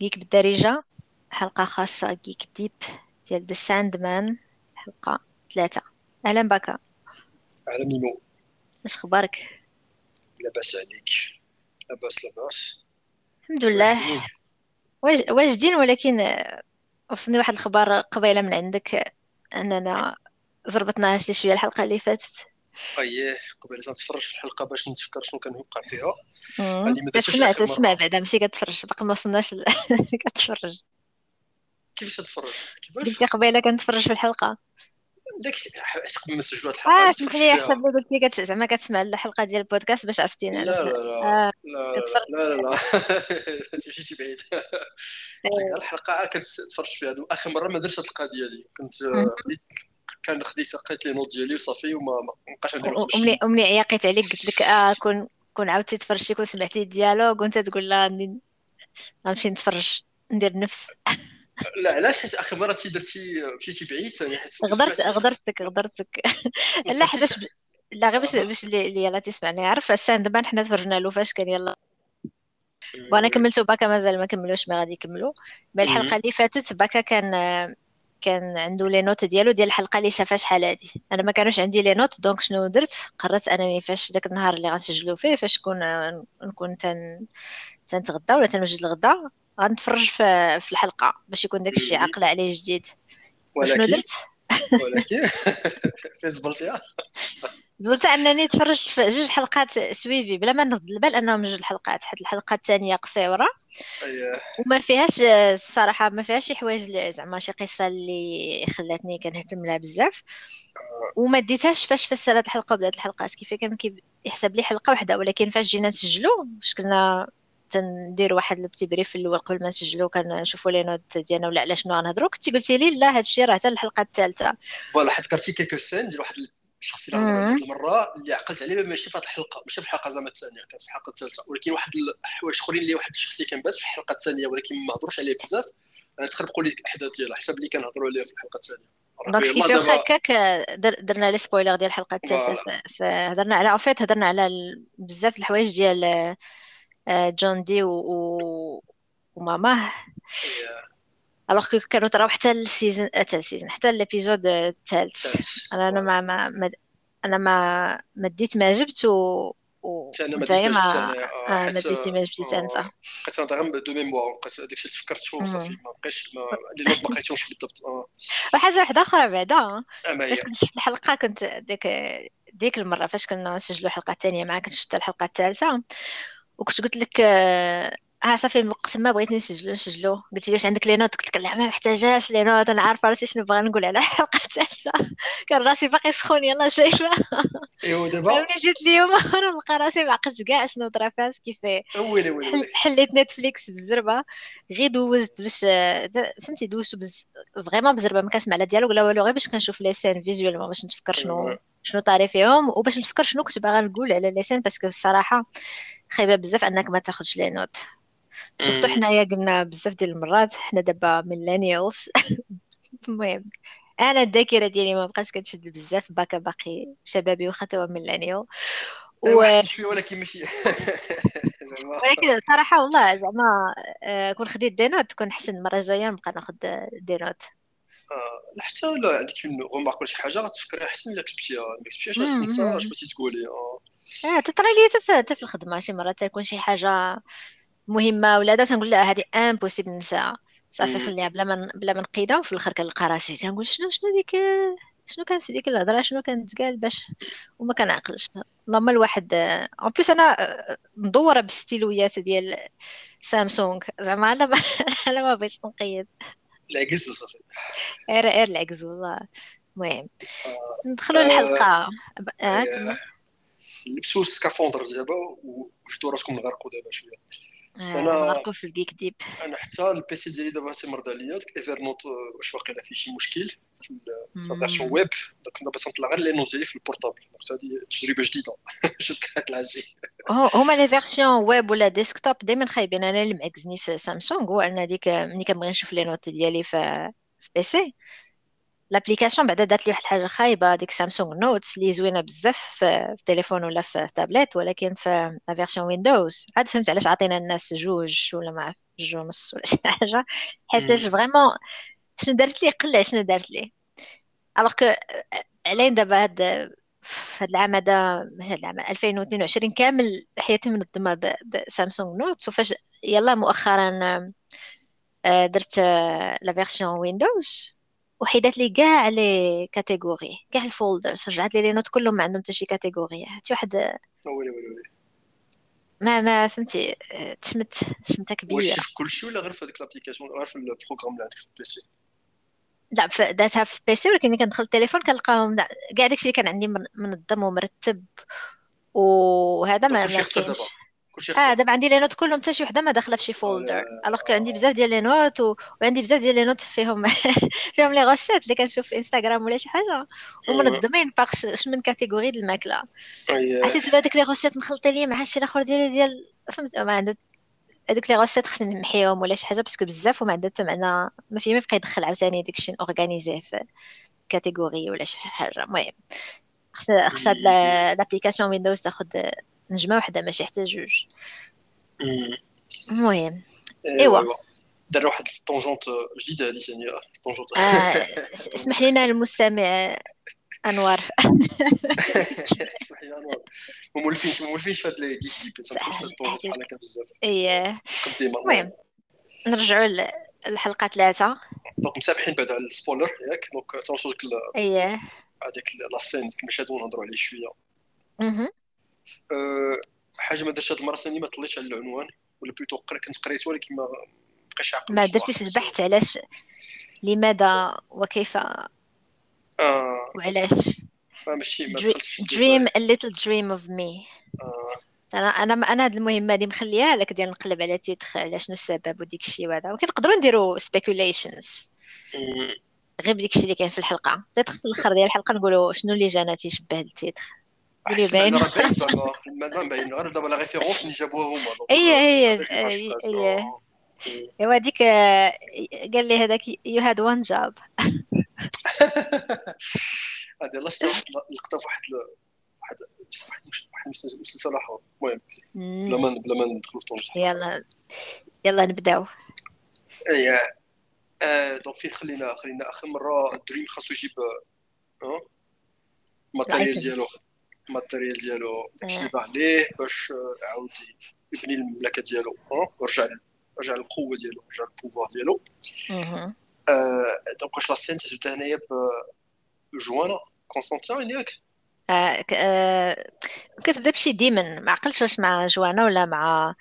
Geek بالدارجة حلقة خاصة Geek Deep ديال The Sandman حلقة ثلاثة. أهلا بك على ميمو. اش أخبارك؟ لاباس عليك. لاباس لاباس الحمد لله. واجدين واج- واجدين ولكن وصلني واحد الخبر قبيلة من عندك أننا زربطناها شي شوية الحلقة اللي فاتت. اييه قبيل تنتفرج في الحلقة باش نتفكر شنو كان وقع فيها. هذه ما تسمع تسمع بعدا ماشي كتفرج باقي ما وصلناش ل- كتفرج. كيفاش تتفرج؟ كيفاش؟ قلتي قبيلة كنتفرج في الحلقة. داك حيت قبل ما نسجلوا الحلقة آه ما سمح لي حسب قلت لي كت... زعما كتسمع الحلقة ديال البودكاست باش عرفتيني لا لا لا لا آه لا لا لا انت مشيتي بعيد. آه. الحلقة عاد كنت تفرجت فيها. آخر مرة ما درتش هذه القضية دي. كنت آه،. خديت كان خديت قريت لي notes ديالي وصافي وما ما بقاش عندي الوقت باش وملي وملي عيقت عليك قلت لك آه كون كون عاودتي تفرجتي كون سمعتي les dialogues وانت تقول لا غنمشي نتفرج ندير نفس. لا علاش؟ حيت اخر مرة تي درتي مشيتي بعيد ثاني حيت غدرت غدرتك غدرتك. لا حداش لا غير باش أها باش اللي اللي يلا تسمعني. عارف The Sandman حنا تفرجنا له فاش كان يلا وأنا أه، كملته باكا مازال ما كملوش ما غادي يكملوا. mais. الحلقة اللي فاتت باكا كان كان عنده les notes ديالو ديال الحلقة اللي شافها شحال هادي. أنا ما كانوش عندي les notes donc شنو درت؟ قررت أنني فاش داك النهار اللي غنسجلوا فيه فاش كون نكون تن تنتغدى ولا تنوجد الغدا غنتفرج في في الحلقة باش يكون داك الشيء عليه جديد. ولكن شنو درت؟ ولكن فين زبلتيها زبلت أنني تفرجت في جوج حلقات suivis بلا ما نرد البال أنهم جوج الحلقات حيت الحلقة الثانية قصيرة. وما فيهاش الصراحة ما فيهاش شي حوايج زعما شي قصة اللي خلاتني كنهتم لها بزاف. وما ديتهاش فاش فسرت الحلقة وبدأت الحلقات كيف كان كي يحسب لي حلقة واحدة ولكن فاش جينا نسجلوا فاش كنا تندير واحد البتي بريف في الأول قبل ما نسجلوا كنشوفوا لي نوت ديالنا ولا على شنو غنهضروا كنتي قلتي لي لا هادشي راه حتى الحلقة الثالثة. فوالا حيت كرتي كيلكو سين ديال واحد الشخص اللي هضر عليه ديك المره اللي عقلت عليه ماشي في هذه الحلقة ماشي في الحلقة زعما الثانية كانت في الحلقة الثالثة. ولكن واحد الحوايج أخرين اللي واحد الشخصيه كان بات في الحلقة الثانية ولكن ما هضروش عليه بزاف. أنا تخربقوا لي الأحداث ديالها حسب اللي كنهضروا عليه في الحلقة الثانية. دونك ربي الله كيف واخا دابا هكاك در- درنا لي سبويلر ديال الحلقة الثالثة فهضرنا على اون هضرنا على بزاف الحوايج ديال جون دي و... و... وماماه الوغ كو كانوا طراو حتى السيزون حتى السيزون حتى الإبيزود الثالث الثالث أنا أنا ما ما أنا ما ما ديت ما جبت و أنا ما ديتش ما أنا آه، آه ديتي ما جبتي انت آه، بقيت أنا غير دو ميموار بقيت داك الشيء تفكرت وصافي مم. ما بقيتش ما لي نوت ما قريتهمش بالضبط وحاجه واحدة أخرى بعدا فاش كنت شفت الحلقة كنت ديك ديك المرة فاش كنا نسجلوا الحلقة الثانية معاك كنت شفت الحلقة الثالثه وكنت قلت لك آه آه، صافي الوقت ما بغيت نسجلو نسجلو. قلت لي واش عندك les notes قلت لك لا ما محتاجاش les notes أنا عارفة راسي شنو باغا نقول على الحلقة الثالثه كان راسي باقي سخون يلا شايفة. إيوا دابا؟ ملي جيت اليوم أنا نلقى راسي ما عقلتش كاع شنو طرا فيها كيف ويلي ويلي حليت Netflix بالزربه غير دوزت باش د- فهمتي دوزت بز... vraiment بالزربه ما كنسمع لا dialogue لا والو غير باش كنشوف les scènes visuellement باش نتفكر شنو آه، شنو طاري فيهم وباش نتفكر شنو كنت باغا نقول على les scènes parce que الصراحة خايبة بزاف أنك ما تاخذش les notes. surtout أمم. حنايا قلنا بزاف ديال المرات حنا دابا millennials. المهم أنا الذاكرة ديالي ما بقاش كتشد بزاف باكا باقي شبابي واخا توا millennial. ايوا و... شوية ولكن ماشي. ولكن صراحة والله زعما آه، كون خديت des notes تكون حسن المرة الجاية نبقى ناخد des notes. حتى لا عندك غومارك ولا شي حاجة غتفكري أحسن الا كتبتيها ما كتبتيهاش غتنسى اش بغيتي تقولي آه. آه تطرى لي حتى في الخدمة شي مرات تكون شي حاجة مهمة ولا دابا تنقول لا هذه impossible ننساها صافي. خليها بلا ما بلا ما نقيدها وفي الآخر كنلقى راسي. تنقول شنو شنو ديك شنو كانت في ديك الهضرة؟ شنو كانت تقال؟ باش وما كنعقلش. اللهم الواحد اون بليس أنا آه، مدورة بالستيلويات ديال سامسونج زعما أنا ما أنا ما بغيتش نقيد. العكس وصافي. غير غير العكز والله. المهم آه، ندخلوا آه، الحلقة آه آه، كمل لبسوا السكافوندر دابا وجدوا راسكم نغرقوا دابا شوية. آه أنا نغرقوا في الجيك ديب. أنا حتى البيسي ديالي دابا تيمرض عليا. داك ايفر نوت آه، واش واقيلا فيه شي مشكل في ال- في الفيرسيون. ويب donc دابا تنطلع غير les notes ديالي في le portable donc هذه تجربة جديدة. شوف شي هو- هما les versions web ولا desktop دائما خايبين. أنا اللي معكزني في سامسونج هو ان ديك ملي كنبغي نشوف les notes ديالي في في PC l'application بعدا دارت لي واحد الحاجة خايبة. ديك Samsung Notes اللي زوينة بزاف في التليفون ولا في التابلت ولكن في la version Windows عاد فهمت علاش عطينا الناس جوج ولا ما عرف جوج ونص ولا شي حاجة. حيت vraiment شنو دارت لي؟ قلع شنو دارت لي. alors que علين دابا هاد هاد العام هذا هاد العام 2022 كامل حياتي منظمة ب Samsung Notes وفاش يلا مؤخرا آه، درت la version Windows وحيدات لي كاع les catégories كاع ال folders رجعت لي les notes كلهم ما عندهم حتى شي catégorie حتى واحد ويلي ويلي ويلي ما ما فهمتي تشمت شمتها كبيرة. واش في كلشي ولا غير في هذيك l'application غير في le programme اللي عندك في ال PC لا داتها في PC ولكن ملي كندخل التليفون كنلقاهم كاع داكشي اللي كان عندي منظم ومرتب. وهذا ما خسر دابا. كلشي آه دابا عندي les notes كلهم حتى شي وحدة ما داخلة في شي folder alors que عندي بزاف ديال les notes و... وعندي بزاف ديال les notes فيهم فيهم les recettes اللي كنشوف في انستغرام ولا شي حاجة. ومنظمين par من catégorie د الماكلة. عرفتي دابا داك les recettes مخلطين لي مع شي الآخر ديال ديال فهمت؟ ما عندك هذوك les recettes خصني نمحيهم ولا شي حاجة parce que بزاف وما عندها حتى معنى ما فيه ما يبقى يدخل عاوتاني داكشي organiser في catégories ولا شي حاجة. المهم خص خص هاد l'application Windows تاخذ نجمة وحدة ماشي حتى جوج. المهم إيوا. دار واحد la tangente جديدة هذه ثاني tangentes آه اسمح لنا المستمع أنوار. اسمح لي أنوار. ما مولفينش ما مولفينش في هاد لي Geek Deep ال tangentes بحال هكا بزاف. إيه. المهم نرجعوا للحلقه ثلاثة. donc مسامحين بعد على ال spoilers ياك. donc تنوصل ديك إيه. هذيك la scène ديك المشهد ونهضروا عليه شوية. أها حاجة ما درتش هاد المرة ثاني ما طليتش على العنوان ولا plutôt كنت قريت ولكن ما بقاش عاقل ما درتيش البحث علاش لماذا وكيف؟ آه. وعلاش؟ ما ماشي ما دخلتش dream a little dream of me. آه. أنا أنا أنا هاد المهمة اللي مخليها لك ديال نقلب على titre على شنو السبب وديك الشيء وهذا. ولكن نقدروا نديروا speculations غير بديك الشيء اللي كاين في الحلقة. titre في الأخر ديال الحلقة نقولوا شنو اللي جانا تيشبه ال titre باين راه باين غير دابا لا ريفيرونس اللي جابوها هما هي هي هي ايوا هذيك قال لي هذاك يو هاد وان جوب هذه الله شتا واحد لقطه في واحد واحد واحد مسلسل آخر. المهم بلا ما بلا ما ندخلوا في طونج يلا. يلا نبداو. اي دونك فين خلينا خلينا آخر مرة دريم خاصو يجيب آه ال matériel ديالو. ال matériel ديالو داكشي اللي ضاع ليه باش يعاود يبني المملكة ديالو ورجع رجع القوه ديالو رجع ال pouvoir ديالو. donc واش la scène تزوت هنايا ب Johanna Constantine ياك كتبدا بشي demon ما عقلتش واش مع Johanna ولا مع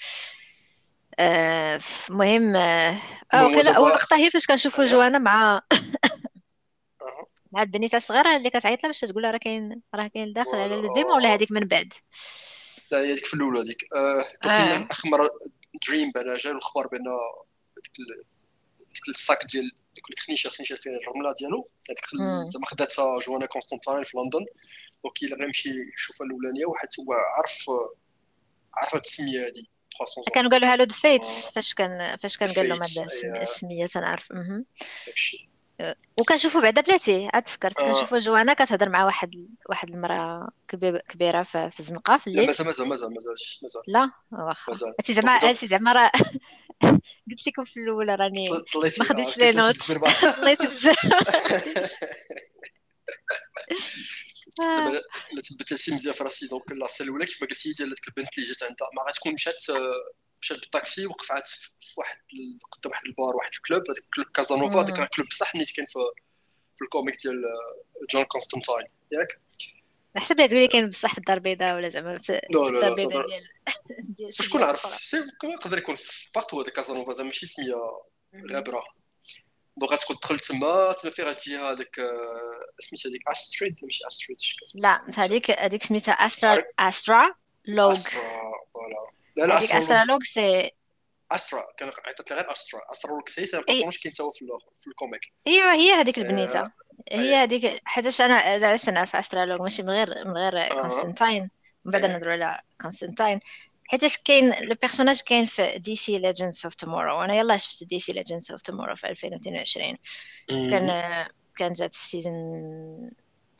المهم آه أول لقطة هي فاش كنشوفوا Johanna مع مع البنيته الصغيره اللي كتعيط لها باش تقول لها راه كاين راه كاين داخل على ال démon ولا هذيك من بعد؟ لا هذيك في الاولى هذيك آه آه. اخر مره Dream بان جا الخبر بأن ديك ال sac ديال ديك الخنيشة الخنيشة فيها الرملة ديالو. هذيك زعما خداتها Johanna Constantine في لندن. donc إلا غيمشي يشوفها الأولانية واحد هو عرف عرف السمية هادي كانوا قالوا له دفيت فاش كان فاش كان قال لهم السمية تنعرف. داكشي. وكنشوفوا بعدا بلاتي عاد تفكرت آه. كنشوفوا Johanna كتهضر مع واحد واحد المرأة كبيرة في, في الزنقة في الليل مازال مازال مازال مازالش مازال. لا واخا. هادشي زعما هادشي زعما راه قلت لكم في الأول راني ما خديتش les notes طليتي بزاف لا تبت مزيان في راسي donc لا الاولى كيف ما قلتي ديال البنت اللي جات عندها. ما غتكون مشات مشات بالطاكسي وقفات في واحد قدام واحد البار واحد ال club. هذاك ال club كازانوفا هذاك راه club بصح نيت كاين في في الكوميك ديال جون كونستانتاين. ياك؟ نحسب لي تقولي كاين بصح في الدار البيضاء ولا زعما في الدار البيضاء ديال شكون عارف يقدر يكون في بارتو هذاك كازانوفا زعما ماشي سمية غابرة. دونك غتكون تدخل تما تما فين غتجي هذاك سميتها هذيك استريد ماشي استريد لا هذيك هذيك سميتها استرا استرا لوغ فوالا. لا لا استرالوج سي أسترا كان عيطت غير c'est c'est personnage كاين toi في في ال comic. ايوا هي هذيك البنيتة. هي هذيك حيتاش أنا علاش نعرف Astra Logue ماشي من غير من غير كونستانتاين من بعد نهضروا على كونستانتاين حيتاش كاين le personnage كاين في DC Legends of Tomorrow وأنا يلاه شفت DC Legends of Tomorrow في 2022 كان كانت جات في season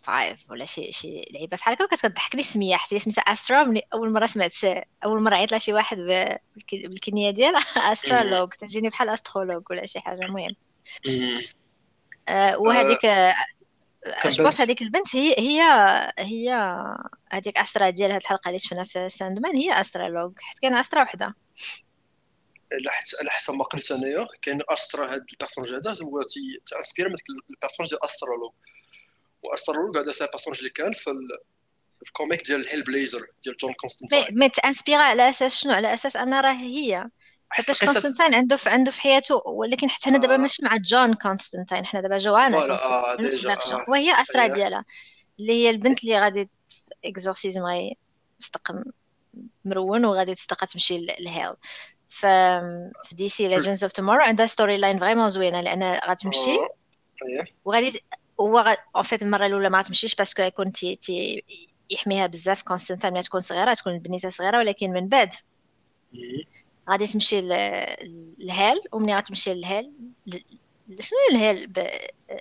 five ولا شي شي لعيبة بحال هكا وكانت كضحكني سميه حتى سميتها Astra من أول مرة سمعت أول مرة عيط لها شي واحد بالكنيه ديالها استرالوج تجيني بحال استرولوج ولا شي حاجة. المهم. آه وهذيك آه جوبونس هذيك البنت هي هي هي هذيك استرا ديال هاد الحلقة اللي شفنا في ساندمان. هي استرالوج حيت كاين استرا وحدة. على حسب ما قريت أنايا كاين استرا هاد البيرسونج هذا. هو تانسبير من البيرسونج ديال استرالوج واسترالوج هذا سي بيرسونج اللي كان في الكوميك ديال هيل بليزر ديال جون كونستانتين مي تانسبيرا على أساس شنو؟ على أساس أن راه هي. حتى كونستانتين عنده في عنده في حياته ولكن حتى هنا دابا آه. ماشي مع جون كونستانتين حنا دابا جوانا آه آه. وهي اسرى ديالها اللي هي البنت اللي غادي اكزورسيزم غادي تستقم مرون وغادي تستقى تمشي لهيل. ف في دي سي ليجندز اوف تومورو عندها ستوري لاين فريمون زوينة لأن غتمشي. وغادي هو en fait المرة الأولى ما تمشيش parce que يكون تي تي يحميها بزاف. كونستانتا ملي تكون صغيرة تكون البنيته صغيرة ولكن من بعد غادي تمشي لل hell ومني غتمشي لل hell شنو ال hell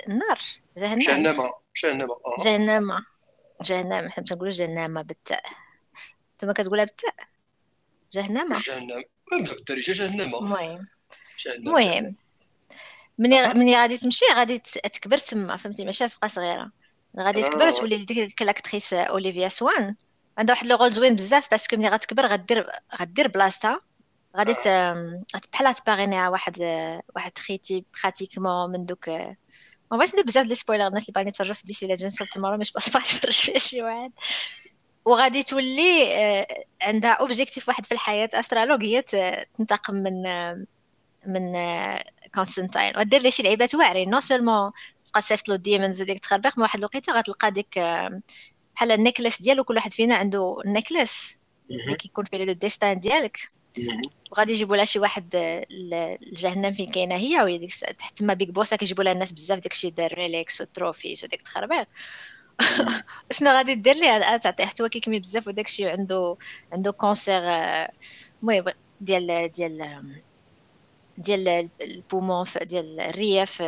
النار جهنم. جهنم جهنم جهنم جهنم. حنا تنقولوا جهنم بالتاء. انتما كتقولها بالتاء. جهنم. جهنم. بالدارجه جهنم. المهم. المهم. مني مني غادي تمشي غادي تكبر تما فهمتي؟ ماشي تبقى صغيرة. غادي تكبر تولي ديك l'actrice Olivia Swann. عندها واحد le rôle زوين بزاف parce que ملي غتكبر غدير غدير بلاصتها. غادي بحال تباغينيها واحد واحد خيتي pratiquement من donc ما بغيتش ندير بزاف les spoilers الناس اللي باغيين يتفرجوا في DC Legends of Tomorrow je pense يتفرج فيها شي واحد. وغادي تولي عندها objectif واحد في الحياة استرالوج هي تنتقم من من كونستانتين ودير لي شي لعيبات واعرين. non seulement تبقى صيفط له demons وديك تخربيق من واحد الوقيته غتلقى ديك بحال ال necklace ديالو كل واحد فينا عنده ال necklace اللي كيكون فيه le destin ديالك. وغادي يجيبوا لها شي واحد الجهنم فين كاينة هي وهي ديك تما big boss كيجيبوا لها الناس بزاف داكشي ديال relics وال trophies وديك التخربيق شنو غادي دير ليه؟ تعطيه حتى هو كيكمي بزاف وداكشي عنده عنده cancer المهم ديال ديال ديال ال poumon ديال الريف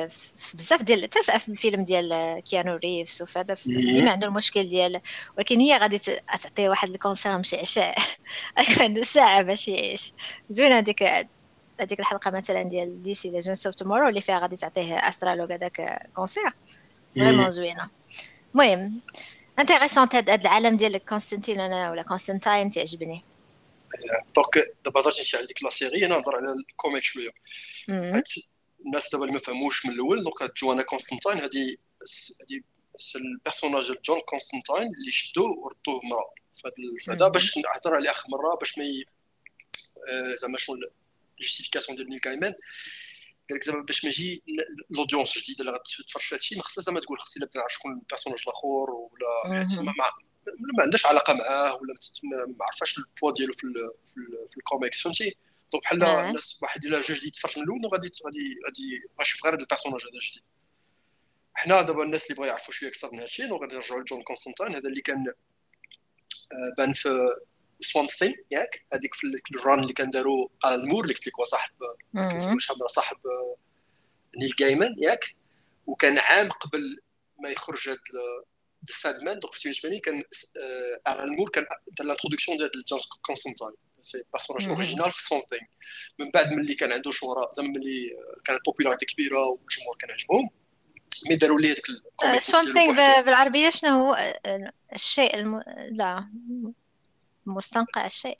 بزاف ديال حتى في الفيلم ديال كيانو ريفز وفهذا ديما عنده المشكل ديال ولكن هي غادي تعطيه واحد ال cancer مشعشع عنده ساعة باش يعيش. زوينه هذيك هذيك الحلقة مثلا ديال DC Legends of Tomorrow اللي فيها غادي تعطيه استرالوج هذاك cancer vraiment زوينة. المهم intéressante هذا العالم ديال كونستانتين أنا ولا كونستانتين تعجبني. donc دابا هضرتي على ديك la série أنا نهضر على ال comic شوية. الناس دابا اللي ما فهموش من الأول donc جوانا كونستانتين هادي هادي ال personnage ديال جون كونستانتين اللي شدوه وردوه مرا. فهذا باش نهضر عليه آخر مرة باش ما آه، زعما شنو ال justification ديال نيل جايمان قال لك زعما باش ما يجي l'audience جديده اللي غتتفرج في هادشي ما خصها زعما تقول خصني نبدا نعرف شكون ال personnage الآخر ولا ما عندهاش علاقة معاه ولا ما عرفاش ال pouvoir ديالو في في, الكوميكس فهمتي؟ donc بحال الناس واحد إلا جا جديد يتفرج من الأول غادي غادي غادي غيشوف غير هذا ال personnage هذا جديد. حنا دابا الناس اللي بغا يعرفوا شوية أكثر من هادشي غادي نرجعوا لجون كونستانتين هذا اللي كان آه، بان في سوان ثيم ياك؟ هذيك في ال run اللي كان داروا ألان مور اللي قلت لك هو صاحب شحال صاحب آه، نيل جايمان ياك؟ وكان عام قبل ما يخرج هذا Sandman donc في 88 كان ألان مور كان دار l'introduction ديال جون كونستانتين c'est personnage original في Swamp Thing من بعد ملي كان عنده شهره زعما ملي كانت popularité كبيره والجمهور كان عجبهم mais داروا ليه داك ال comic Swamp Thing بالعربية شنو هو؟ الشيء الم... لا مستنقع الشيء.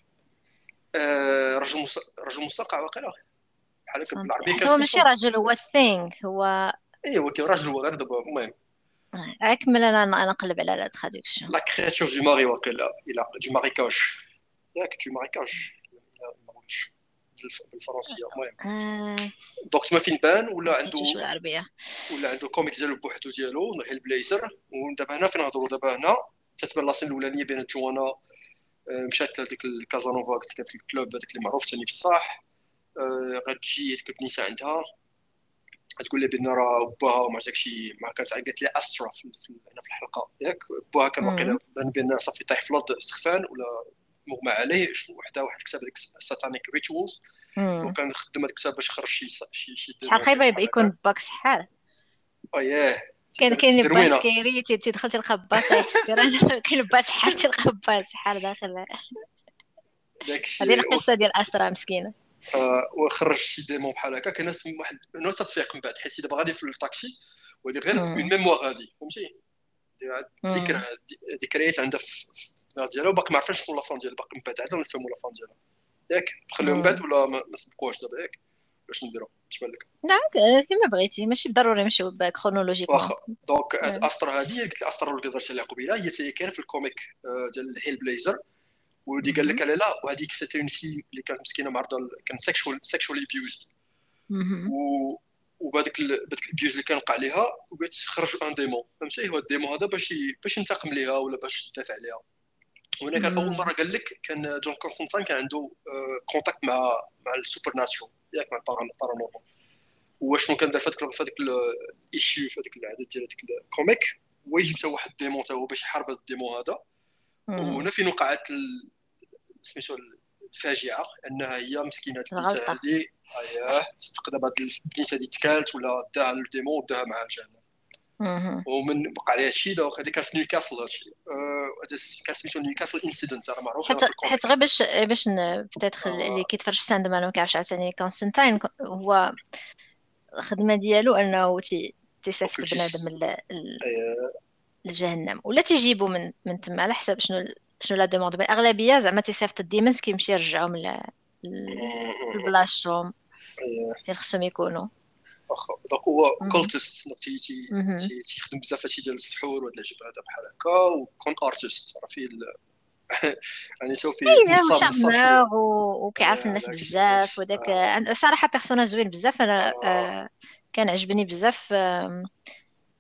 رجل مس... رجل مستنقع واقيلا بحال هكا بالعربية هو ماشي رجل هو ال thing هو ايوا كي راجل هو غير دابا المهم. أكمل أنا نقلب على la traduction la créature du marais واقيلا إلى du marécage ياك du marécage بالفرنسية المهم. donc تما فين بان ولا عنده ولا عنده comic ديالو بوحدو ديالو Hellblazer ودابا هنا فين نهضروا دابا هنا تتبان la scène الأولانية بين جوانا مشات لديك الكازانوفا قلت لك ال club هذاك اللي معروف ثاني بصح. غتجي هذيك البنيته عندها. تقول لي بان راه باها وما داكشي ما كانت قالت لي استرا في هنا في الحلقة. ياك باها كان واقيلا بان بأن صافي طايح في الأرض سخفان ولا مغمى عليه وحده واحد كتاب هذيك satanic rituals دونك خدم هذاك الكتاب باش يخرج شي شي شي شحال خايبه يكون باك شحال؟ ياه. كان كاين لباس كيري تيدخل تلقى باس كاين لباس حار تلقى باس حار داخل. هذه القصة ديال استرا مسكينة. وخرج شي ديمون بحال هكا. كان ناس واحد نوع تتفيق من بعد حيت دابا غادي في الطاكسي وهذه غير اون ميموار هادي فهمتي؟ ذكرى ذكريات عندها في الدماغ ديالها وباقي ما عرفناش شكون la fin ديالها باقي من بعد عاد نفهموا la fin ديالها. ياك؟ نخليو من بعد ولا ما سبقوهاش دابا ياك؟ باش نديرو اش بان لك. لا كيما بغيتي ماشي ضروري نمشيو chronologique واخا donc استر هادي قلت لي استر اللي هضرت عليها قبيله هي حتى هي كاينة في ال comic ديال Hellblazer واللي قال لك لا وهذيك c'était une fille اللي كانت مسكينه معرضه كانت sexual sexual abused و وبهذاك هذاك ال abuse اللي كان وقع عليها وبغيت خرج un démon فهمتي هو ال démon هذا باش باش ينتقم ليها ولا باش يدافع عليها وهنا كان اول مره قال لك كان جون كونستانتين كان عنده contact مع مع ال supernatural ياك مع ال paranormal وشنو كان دار في هذاك ال issue في هذاك العدد ديال هذاك ال comic هو يجيب حتى واحد ال démon حتى هو باش يحارب هذا ال démon هذا وهنا فين وقعت سميتو الفاجعة أنها هي مسكينة البنيته هذه. أييه تقدر هاد البنيته هذه تكالت ولا داها ال démon وداها مع الجنة. ومن بقى عليها شي donc هذه كانت في نيوكاسل هادشي. هذا كان سميتو نيوكاسل incident راه معروف حيت حيت غير باش باش peut-être اللي كيتفرج في ساندمان ما كيعرفش عاوتاني كونستانتين هو الخدمة ديالو أنه تيسافر بنادم لجهنم. ولا تيجيبو من من تما على حسب شنو شنو la demande؟ الاغلبيه زعما تيصيفط ال demons كيمشي يرجعهم لبلاصتهم. اللي خصهم يكونوا. واخا donc هو occultist تيخدم بزاف هادشي ديال السحور وهاد العجب هذا بحال هكا و con artist. راه فيه يعني so فيه نصاب وكيعرف الناس بزاف وداك. صراحة persona زوين بزاف. أنا آه. آه، كان عجبني بزاف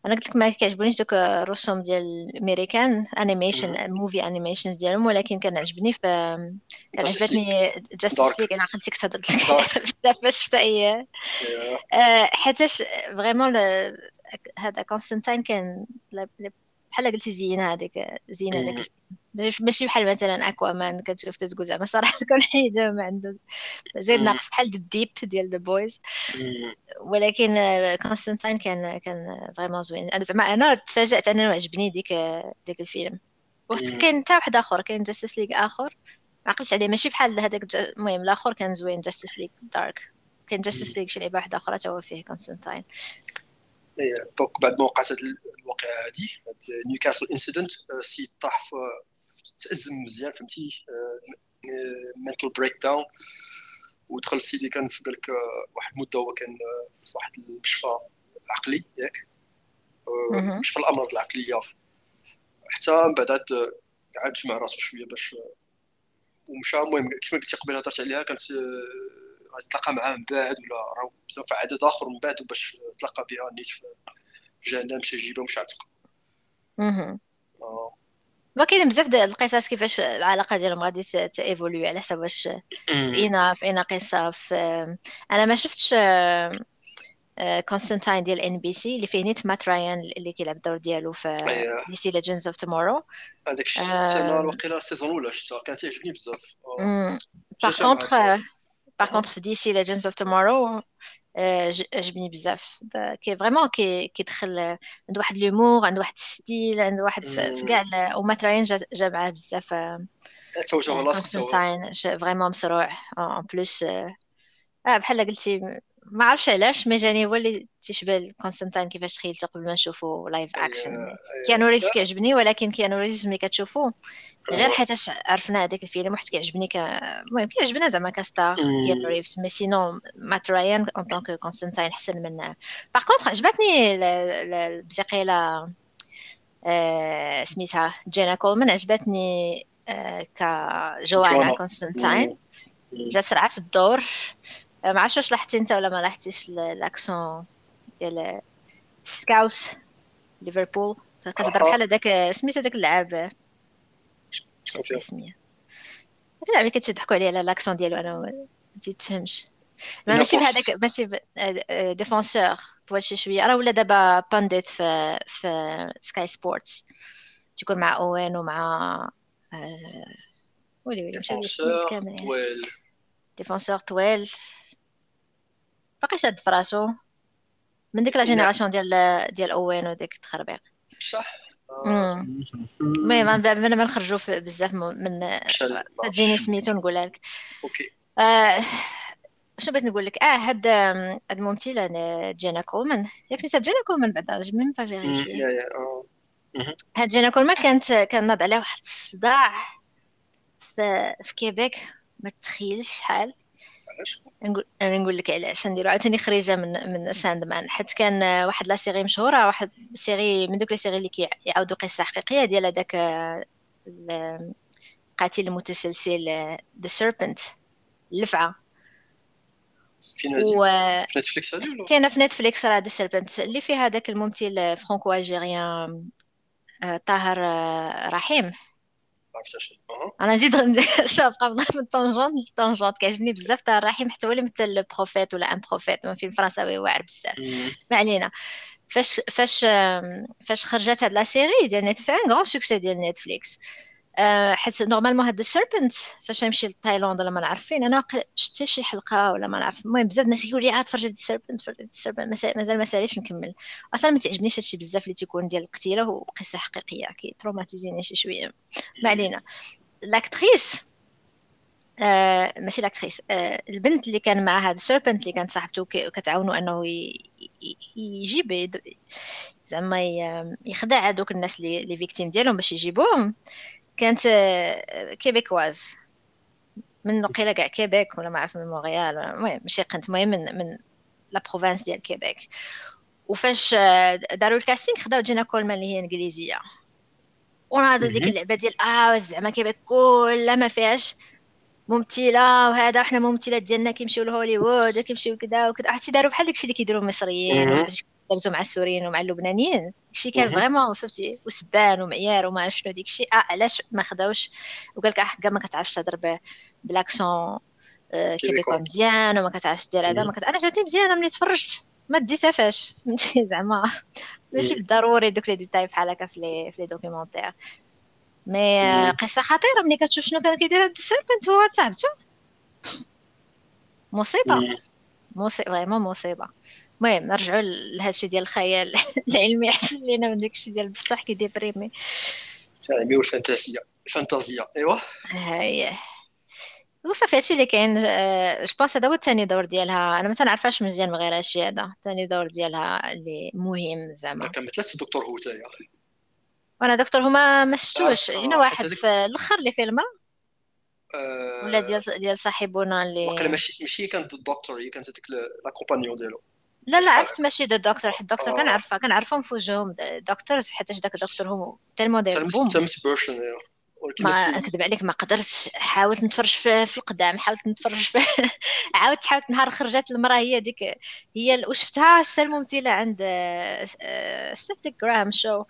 أنا قلت لك ما كيعجبونيش دوك الرسوم ديال الامريكان animation movie animations ديالهم ولكن كان عجبني ف كان عجبتني Justice League أنا عقلت لك. تهضرت لك بزاف باش شفت اي حيتاش vraiment هذا كونستانتين كان بحال قلتي زينة هذيك زينة هذاك ماشي بحال مثلا Aquaman كتشوف تتقول زعما صراحة كون حيدة ما عنده زيد ناقص بحال The Deep ديال The Boys ولكن كونستانتين كان كان vraiment زوين. أنا زعما أنا تفاجأت أنا عجبني ديك ديك الفيلم. كاين حتى واحد آخر كاين Justice League آخر. ما عقلتش عليه ماشي بحال هذاك المهم الآخر كان زوين Justice League Dark كاين Justice League شي لعبة واحدة آخرى تا هو فيه كونستانتين donc بعد ما وقعت الواقعه هذه Newcastle incident سي طاح تازم مزيان فهمتي mental breakdown ودخل سيدي كان في قالك واحد المده هو كان في واحد المشفى عقلي ياك مشفى الامراض العقليه حتى من بعد عاد جمع راسو شوية باش ومشى المهم كيف ما قلتي قبل هضرت عليها كانت غتلاقى معاه من بعد ولا راه بزاف عدد آخر من بعد باش تلاقى بها نيت في جهنم مشى يجيبها ومشى عتق. ما كاين بزاف ديال القصص كيفاش العلاقة ديالهم غادي ت évoluer على حسب واش فينا في اين قصة في أنا ما شفتش كونستانتين ديال NBC اللي فيه نيت مات رايان اللي كيلعب الدور ديالو في DC Legends of Tomorrow هذاك الشيء أنا الوقيله ال saison الأولى شفتها كانت تعجبني بزاف. par contre في DC Legends of Tomorrow عجبني بزاف كي vraiment كي كيدخل عنده واحد l'humour عنده واحد style عنده واحد في كاع ومات راين جا معاه بزاف كونستانتين vraiment مسروع en plus آه بحال قلتي ما عرفش علاش ما جاني هو اللي تيشبه كونستانتين كيفاش تخيلته قبل ما نشوفو live action كيانو ريفز كيعجبني ولكن كيانو ريفز ملي كتشوفو غير حيت عرفنا هذاك الفيلم واحد كيعجبني ك المهم كيعجبنا زعما ك star كيانو ريفز. mais sinon مات رايان en tant que كونستانتين احسن من par contre عجبتني بزاف وقيله سميتها جينا كولمان عجبتني ك جوانا كونستانتين جا سرعت الدور. ما عرفتش واش لاحظتي أنت ولا ما لاحظتيش ال accent ديال Scouse ليفربول. كتهضر بحال هذاك سميت هذاك اللعاب سميه داك اللعاب اللي كتضحكوا عليه على l'accent ديالو أنا ما تفهمش. ماشي بهذاك ماشي défenseur طوال شي شوية. راه ولا دابا pundit في في Sky Sports تيكون مع اوين ومع ولي ولي مشى طويل. défenseur طويل. باقي شاد فراسو من ديك la génération ديال ديال اوين وديك التخربيق. بصح المهم بلا ما نخرجوا بزاف من تجيني سميتو نقولها لك. أوكي. آه شنو بغيت نقول لك؟ آه هاد هاد الممثله جينا كولمان ياك سميتها جينا كولمان بعدا j'ai même pas vérifié. هاد جينا كولمان كانت كان ناض عليها واحد الصداع في, في كيبيك. ما تخيلش شحال. علاش؟ نقول أنا نقول لك علاش. نديرو عاوتاني خريجة من من Sandman حيت كان واحد la série مشهورة واحد série من دوك les séries اللي كيعاودوا قصة حقيقية ديال هذاك القاتل المتسلسل The Serpent اللفعه و... في نتفليكس كاينة في نتفليكس راه The Serpent اللي فيها هذاك الممثل franco-algérien آه، طاهر آه، رحيم عرفتش أنا نزيد قبل من طونجون لطونجونت كيعجبني بزاف. تاع الرحيم حتى هو اللي مثل البروفيت ولا ان بروفيت فيلم فرنساوي واعر بزاف. ما علينا. فاش فاش فاش خرجت هاد لا سيري ديال نتفليكس ان غران سوكسي ديال نتفليكس حيت نورمالمون هاد السيربنت فاش نمشي لتايلاند ولا ما نعرف فين أنا شفت شي حلقة ولا ما نعرف. المهم بزاف الناس يقول لي عاد تفرج في السيربنت في السيربنت مازال ما ساليش نكمل. أصلا ما تعجبنيش هادشي بزاف اللي تيكون ديال القتيلة وقصة حقيقية كي traumatise ني شي شوية. ما علينا. l'actrice آه ماشي l'actrice آه البنت اللي كان مع هاد ال Serpent اللي كانت صاحبته كتعاونو أنه يجيب زعما يخدع هذوك الناس اللي les victimes ديالهم باش يجيبوهم. كانت آه، québécoise من نقيلة كاع كيبيك ولا ما عرف من مونريال المهم ماشي قنت المهم من من la province ديال كيبيك. وفاش آه، داروا ال casting خداو جينا كولمان اللي هي انجليزيه وناضوا ديك اللعبة ديال آه زعما كيبيك كلها ما فيهاش ممثلة وهذا حنا ممثلات ديالنا كيمشيو لهوليوود كيمشيو كذا وكذا عرفتي داروا بحال داكشي اللي كيديروا المصريين دابزو مع السوريين ومع اللبنانيين. داكشي كان vraiment فهمتي؟ وسبان ومعيار وما شنو داكشي آه علاش ما خداوش؟ وقال لك آه ما كتعرفش تهضر ب l'accent آه québécois مزيان وما كتعرفش دير هذا ما كت... أنا جاتني مزيانة ملي تفرجت ما ديتها فاش. فهمتي؟ زعما. ماشي بالضروري دوك les détails بحال هكا في les في les documentaires mais قصة خطيرة ملي كتشوف شنو كان كيدير هاد ال Serpent هو صاحبته مصيبة. مصيبة vraiment مصيبة. المهم نرجعوا لهذا الشيء ديال الخيال العلمي أحسن لينا من داك الشيء ديال بصح كي déprime العلمي والفانتازيا الفانتازيا إيوا. هاي. وصافي هادشي اللي كاين je آه، pense هذا هو الثاني دور ديالها. أنا ما تنعرفاش مزيان من غير هادشي هذا. الثاني دور ديالها اللي مهم زعما. كملت في Doctor Who حتايا وأنا دكتور هما ما شفتوش. هنا آه، واحد في الأخر اللي فيلم ولا ديال ديال صاحبنا اللي واقيلا ماشي ماشي كانت الدكتور هي كانت هذيك la compagnon ديالو. لا لا عرفت ماشي the Doctor حيت الدكتور آه. كنعرفها كنعرفهم في وجههم Doctors حيت داك ال Doctor Who tellement داير boom بيرشن ما نكذب عليك ما قدرتش. حاولت نتفرج في, في القدام حاولت نتفرج في عاودت حاولت نهار خرجت المرأة هي ديك هي وشفتها شفتها الممثلة عند آه، شفت ديك جرام شو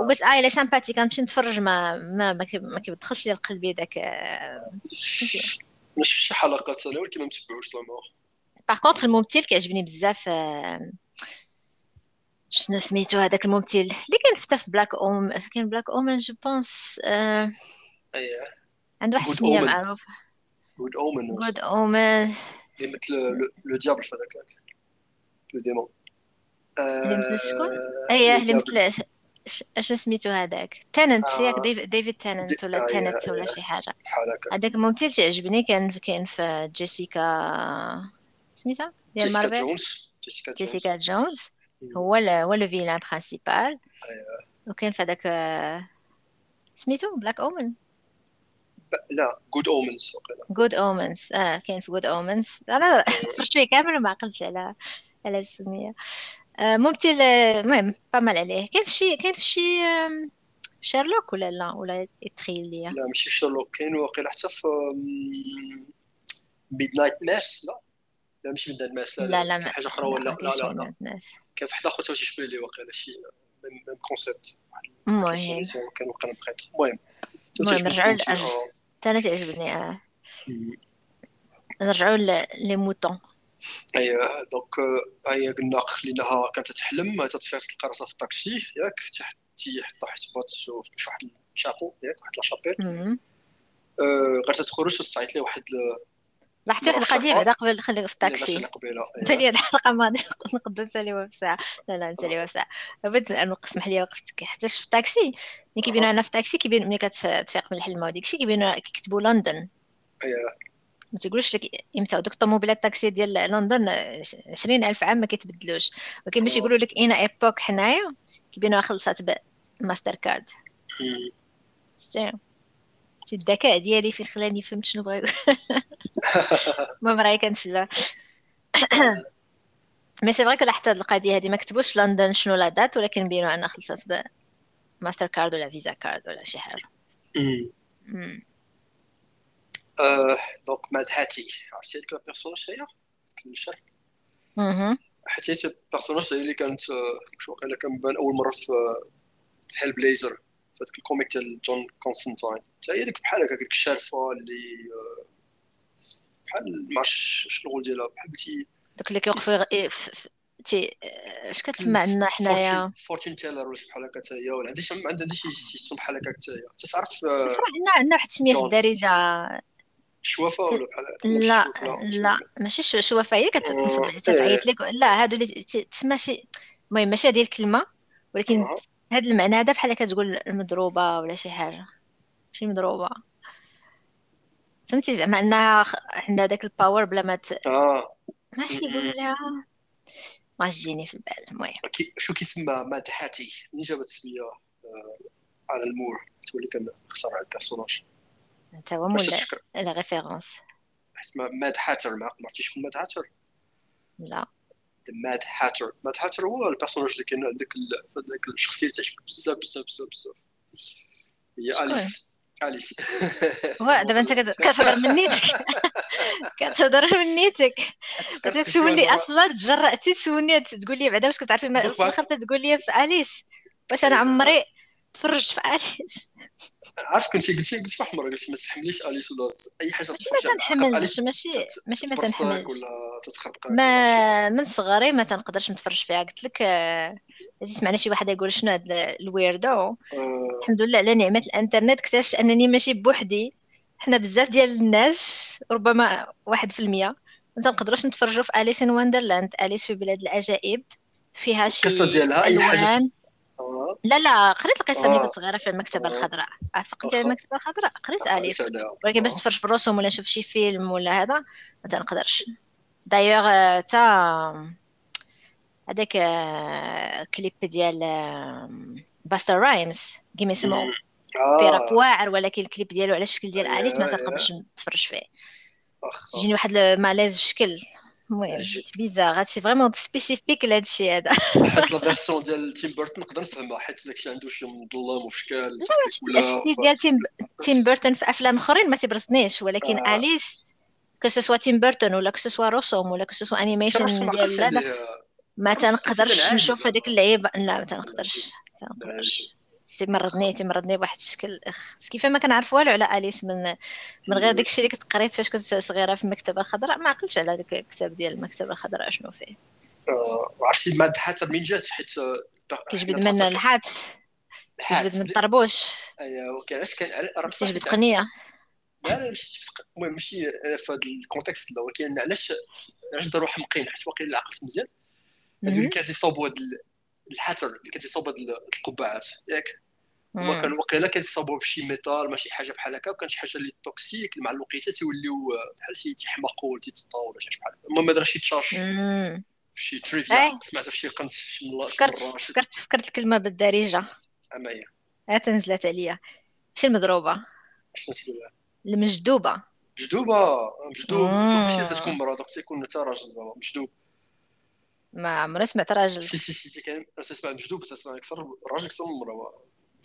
وقلت آه لا سامباتيك غنمشي نتفرج ما ما ما, كيدخلش لي لقلبي داك آه، ما شفتش حلقات أنا ولكن ما متبعوش زعما باغ كونطخ الممثل كيعجبني بزاف شنو سميتو هذاك الممثل اللي كان فتا في Black Omen كان Black Omen je pense اييه عنده واحد السميه معروفه جود اومن جود اومن مثل le diable في هذاك le démon اييه اللي مثل اشنو سميتو هذاك؟ تاننت ياك ديفيد تاننت ولا تاننت ولا شي حاجة. هذاك الممثل تعجبني كان كاين في جيسيكا سميتها؟ ديال مارفل؟ جيسيكا جونز. جيسيكا جونز. هو هو le vilain principal وكاين في هذاك سميتو؟ Black Omen لا Good Omens جود اومنز آه كاين في جود اومنز أنا تفرجت فيه كامل وما عقلتش على على السمية. آه ممثل المهم pas mal عليه. كاين في شي كاين في شي شارلوك ولا لا؟ ولا يتخيل ليا؟ لا ماشي شارلوك. كاين واقيلا حتى في ميد نايت ماس لا؟ لا ماشي من الناس لا لا لا حاجة أخرى ولا لا لا لا. كان في حدا آخر تيشبه لي واقيلا شي ميم كونسيبت المهم كان وقيلا بخيت المهم المهم نرجعوا أنا تعجبني آه. نرجعوا لي موتون اييه دونك هي قلنا خليناها كانت تحلم تطفير تلقى راسها في الطاكسي ياك تيحط واحد بوت شي واحد الشابو ياك واحد لاشابيل غير تخرج وتصعيط ليه واحد لاحظتي واحد القضية بعدا قبل خليك في باش الطاكسي. أنا بالي هاد الحلقة ما نقدر نساليوها في ساعه لا لا نساليوها في ساعه بغيت نقص اسمح لي وقفتك حتى في الطاكسي ملي كيبينوا لنا في الطاكسي كيبين ملي كتفيق من الحلمة. وديك الشيء كيبينوا كيكتبوا لندن. اييه ما تقولش لك إمتى دوك الطوموبيلات الطاكسي ديال لندن عشرين ألف عام ما كيتبدلوش. ولكن باش آه. يقولوا لك اين époque حنايا كيبينوها خلصات بماستر كارد. شتي الذكاء ديالي فين خلاني فهمت شنو بغا المهم راهي كانت في mais c'est vrai que لاحظت هاد القضية هادي ما كتبوش لندن شنو la date ولكن بينوا ان خلصت بماستر كارد ولا Visa Card ولا شي حاجة. donc Mad Hettie عرفتي هذيك ال personnage هي الشارفة مهم. حيت هي البيرسوناج هي اللي كانت مش واقيلا كان بان اول مره في هيل بليزر في هذاك الكوميك ديال جون كونستانتاين حتى هي ديك بحال هكا ديك الشارفه اللي بحال ما نقول ديالها بحال بلتي دوك اللي كيوقفوا تي اش كتسمع لنا حنايا فورتون تيلر ولا بحال هكا حتى هي ولا عندها شي عندها شي سيستم بحال هكا حتى هي تعرف آه، عندنا عندنا واحد السميه في. الدارجه شوافه ولا بحال ماشي لا لا ماشي شو شوفه هي آه، كتعيط تعيط لك لا هادو اللي تسمى شي المهم ماشي هذه الكلمة ولكن آه. هاد المعنى هذا بحال كتقول المضروبة ولا شي حاجة. شي مضروبة. فهمتي؟ زعما أنها عندها داك الباور بلا ما ت... آه. ماشي لها ما تجيني في البال. المهم. شو كيسمى ماد هاتي منين جابت السمية آه، على المور تولي كان اخترع البيرسوناج. انت هو مولا la référence. حيت ما- Mad Hatter ما عرفتيش شكون Mad Hatter؟ لا. Mad Hatter Mad Hatter هو ال personnage اللي كاين عندك هذاك الشخصية تعجبك بزاف بزاف بزاف بزاف. هي اليس اليس هو دابا أنت كت- كتهضر من نيتك. كتهضر من نيتك. تسولني أصلا تجرأتي تسولني تقول لي بعدا واش كتعرفي في الآخر تقول لي في اليس واش أنا عمري تفرجت في آليس. عارف كنتي قلتي قلتي واحد المره قلتي ما تحمليش آليس ولا أي حاجة ماشي ما تنحملش ماشي ماشي ما تنحملش. ولا تتخربق ما من صغري ما تنقدرش نتفرج فيها. قلت لك آه، سمعنا شي واحد يقول شنو هاد ال weirdo. آه، الحمد لله على نعمة الإنترنت اكتشفت أنني ماشي بوحدي. حنا بزاف ديال الناس ربما واحد في المية ما تنقدروش نتفرجوا في Alice in Wonderland أليس في بلاد العجائب فيها شي القصة ديالها أي حاجة آه لا لا قريت القصة ملي آه. كنت صغيرة في المكتبة آه. الخضراء أعتقد واخا. المكتبة الخضراء قريت عليها. ولكن باش آه. نتفرج في الرسوم ولا نشوف شي فيلم ولا هذا ما تنقدرش دايوغ آه، تا هذاك آه، كليب ديال آه، Busta Rhymes كيما يسموه. في راب واعر ولكن الكليب ديالو على الشكل ديال اليس ما. تنقدرش نتفرج فيه. تجيني واحد ال malaise في شكل المهم. bizarre هادشي vraiment spécifique لهادشي هذا حيت la version ديال تيم بيرتون نقدر نفهمها حيت داكشي عنده شي مظلم وفي شكال الشيء ديال تيم تيم بيرتون في أفلام أخرين ما تيبرزنيش ولكن آه. اليس que ce soit تيم بيرتون ولا que ce soit رسوم ولا que ce soit animation ديال لا لا ما تنقدرش نشوف. هذيك اللعيبة لا ما تنقدرش تنقدرش تيمرضني تيمرضني بواحد الشكل. أخ كيف ما كنعرف والو على أليس من من غير داكشي اللي كنت قريت فاش كنت صغيرة في المكتبة الخضراء. ما عقلتش على داك الكتاب ديال المكتبة الخضراء شنو فيه؟ عرفتي mad hatter منين جات حيت كيجبد من ال hat كيجبد من الطربوش. ايوا كيعلاش كان راه كيجبد قنية. لا لا ماشي المهم ماشي آه، في هذا ال contexte ولكن علاش علاش داروا حمقين؟ حيت واقيلا عقلت مزيان. هادو اللي. كانت يصاوبوا هاد ال hatter اللي كانت يصاوبوا هاد ال- القبعات ياك؟ هما. كان واقيلا كيصاوبوا بشي métal ماشي حاجة بحال هكا وكان شي حاجة اللي toxique مع الوقيتة تيوليو آه، بحال شي تيحمقوا ولا تيتسطاو ولا شي حاجة بحال المهم هذا شي تشارج شي trivia أي. سمعتها في شي قنت شي مرة فكرت فكرت الكلمة بالدارجة. أما هي. ها تنزلت عليا. ماشي المضروبة. شنو تقول المجدوبه مجدوبه مجدوب ماشي تكون مرا دوك تيكون حتى راجل زعما مجدوب ما عمري سمعت راجل si si si كاين تسمع مجدوب تسمع أكثر الراجل أكثر من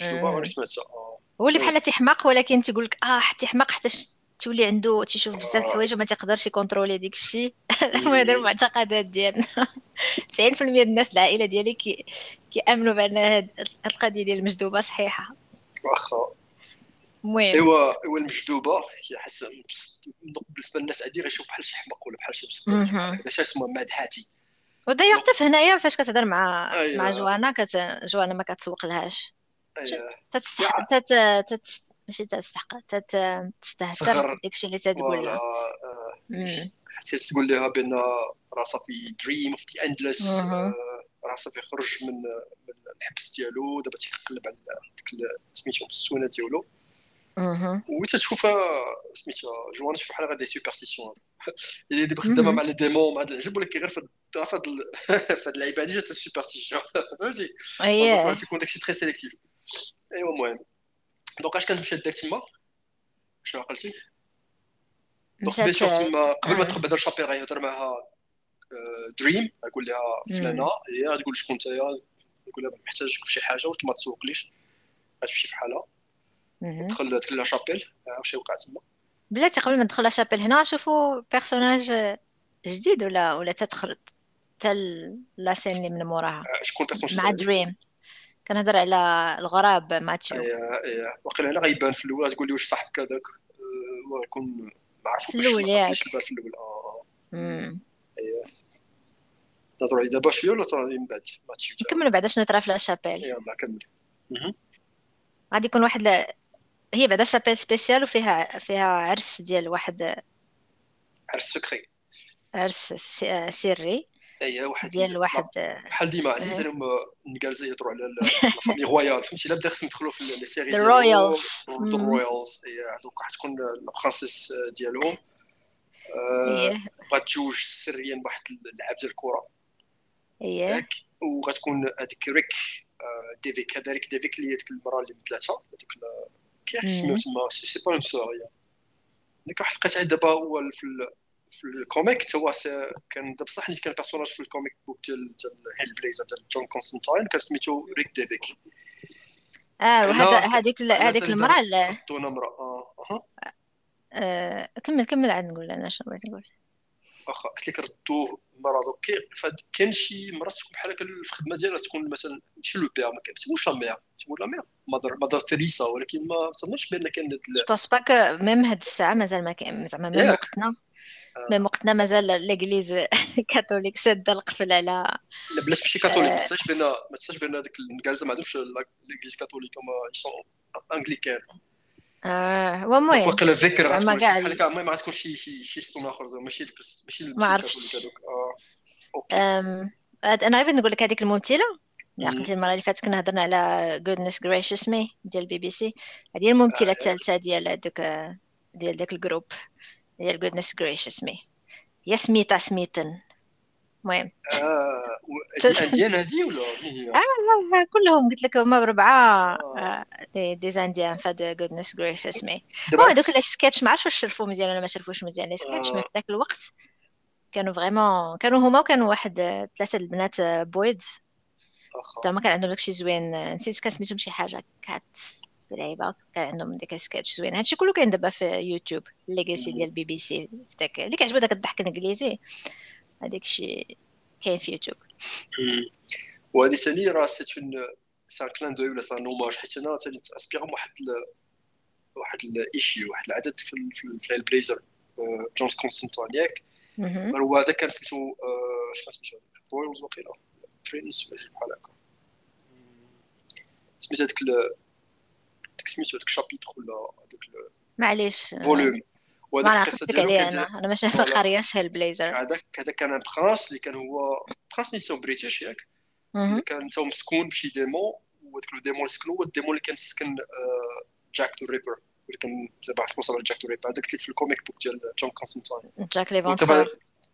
مجدوبه مم. ما سمعتها. آه. هو اللي. بحال تيحماق ولكن تيقول لك آه حتى يحماق حتى تولي عنده تيشوف بزاف آه. الحوايج وما تيقدرش يكونترولي ديك الشيء. المهم هذا المعتقدات ديالنا 90% ديال الناس العائلة ديالي كي كيأمنوا بأن هاد القضية ديال المجدوبة صحيحة. واخا. المهم. إيوا إيوا المجدوبة كيحس بالنسبة للناس عادي غيشوف بحال شي حمق ولا بحال شي. هذا شي اسمه mad ودايوغ حتى في هنايا فاش كتهضر مع أيوة. مع جوانا كت... جوانا ما كتسوق لهاش أيوة. تتستحق تت... تت... ماشي تستحق تت... تستهتر صغر. بداك الشيء اللي تتقول. فوالا. لها آه، حتى تقول لها بأن راه صافي دريم اوف ذا اندلس راه صافي خرج من من الحبس ديالو. دابا تيقلب على ديك سميتو السونة ديالو. وتتشوفها سميتها جوانا تشوف بحال غير دي سوبرستيسيون اللي دابا خدامه مع les démons مع هذا العجب ولكن غير في هاد في هاد اللعيبه هادي جات ال superstition فهمتي تيكون داكشي très sélectif ايوا المهم donc اش كانت مشات داك تما شنو عقلتي donc bien sûr تما قبل ما تدخل بعدا la chapelle غيهضر معاها دريم يقول لها فلانه هي غتقول شكون انت يقول لها محتاجك في شي حاجة ولكن ما تسوقليش غتمشي في حالها دخل دخل la chapelle واش وقع تما بلاتي قبل ما ندخل chapelle هنا نشوفوا personnage جديد ولا ولا تدخل حتى la scène اللي من موراها. شكون personnage مع دريم كنهضر على الغراب ماتيو. إيه إيه. واقيلا هنا غيبان في الأول تقول لي واش صاحبك هذاك؟ ويكون ما عرفوش باش الأول ياك. في الأول. آه إيه. نهضروا عليه دابا شوية ولا تهضروا من بعد؟ نكملوا بعدا شنو طرا في la chapelle. يلاه كمل غادي يكون واحد ل... هي بعدا chapelle spéciale وفيها فيها عرس ديال واحد عرس secret. عرس سري. أي واحد ديال واحد بحال ديما عزيز عليهم نجليز يهضروا على la famille royale فهمتي؟ لا بدا خصهم يدخلوا في les séries ديال ال royals ال royals. أي donc راح تكون la princesse ديالهم. بغات تجوج سريا بواحد اللعاب ديال الكرة. اييه وغتكون هذيك Ric the Vic. هذا Ric the Vic اللي هي ديك المراه اللي مثلاتها هذيك كيف سميو تما. c'est pas une sœur هي ديك واحد لقيتها دابا هو في في ال comic تا هو كان بصح نيت كان personnage في ال comic book ديال ديال Hellblazer ديال جون كونستانتاين كان سميتو Ric the Vic آه وهذا هذيك هذيك المرأة حطونا امراه آه كمل كمل عاد نقول أنا شنو بغيت نقول؟ واخا قلت لك ردوه مرض كاين شي مرات تكون بحال هكا في الخدمة ديالها تكون مثلا ماشي لو بير ما كتبوش لا مير تقول لا مير. مادر مادر تريسا ولكن ما تظنش بان كان جو بونس با كو ميم هاد الساعة مازال ما كاين زعما ميم وقتنا. ميم وقتنا مازال ليغليز كاثوليك سادة القفل على لا بلاش ماشي كاثوليك ما تنساش بان ما تنساش بان هذيك الكالزه ما عندهمش ليغليز كاثوليك هما يسون انجليكان آه المهم واقيلا ذكر بحال هكا المهم غتكون شي شي شي اخر ماشي ماشي ما عرفتش. أنا غير نقول لك هذيك الممثلة عقلتي المرة اللي فاتت كنا هضرنا على Goodness Gracious Me ديال البي بي سي. هذه الممثلة الثالثة ديال هذوك ديال داك ال groupe. ديال Goodness Gracious Me هي سميتها سميتن المهم. آه indienne هذه ولا مين هي؟ آه كلهم قلت لك هما بربعه آه. des, des Indiens فهاد Goodness Gracious Me هذوك les sketchs ما عرفتش واش شرفوا مزيان ولا ما شرفوش مزيان. les sketchs آه. في ذاك الوقت كانوا vraiment كانوا هما وكانوا واحد ثلاثة البنات بويد زعما كان عندهم داكشي زوين. نسيت كان سميتهم شي حاجة. كات. لعيبه كان عندهم ديك سكيتش زوين. هادشي كله كاين دابا في يوتيوب legacy ديال البي بي سي في داك اللي كيعجبو داك الضحك الإنجليزي. هذاك الشيء كاين في يوتيوب. وهذه ثاني راه c'est un c'est un clin d'œil ولا c'est un hommage حيت أنا ثاني تاسبيرون واحد واحد الايشي واحد العدد في في Hellblazer جون كونستانتين ياك هو هذا كان سميتو شنو سميتو؟ Royals وقيلا prince ولا شي بحال هكا. سميت هذاك ديك سميتو هذاك chapitre ولا هذاك معليش volume وهذيك القصة ديالو كان أنا ماشي ما قارياش Hellblazer هذاك هذاك كان prince اللي كان هو prince نيسون British ياك اللي كان تا مسكون بشي démon وهذاك le démon سكنو هو ال démon اللي كان سكن Jack the Ripper اللي كان زعما responsable Jack the Ripper هذاك اللي في ال comic book ديال جون كونستانتين Jack l'éventreur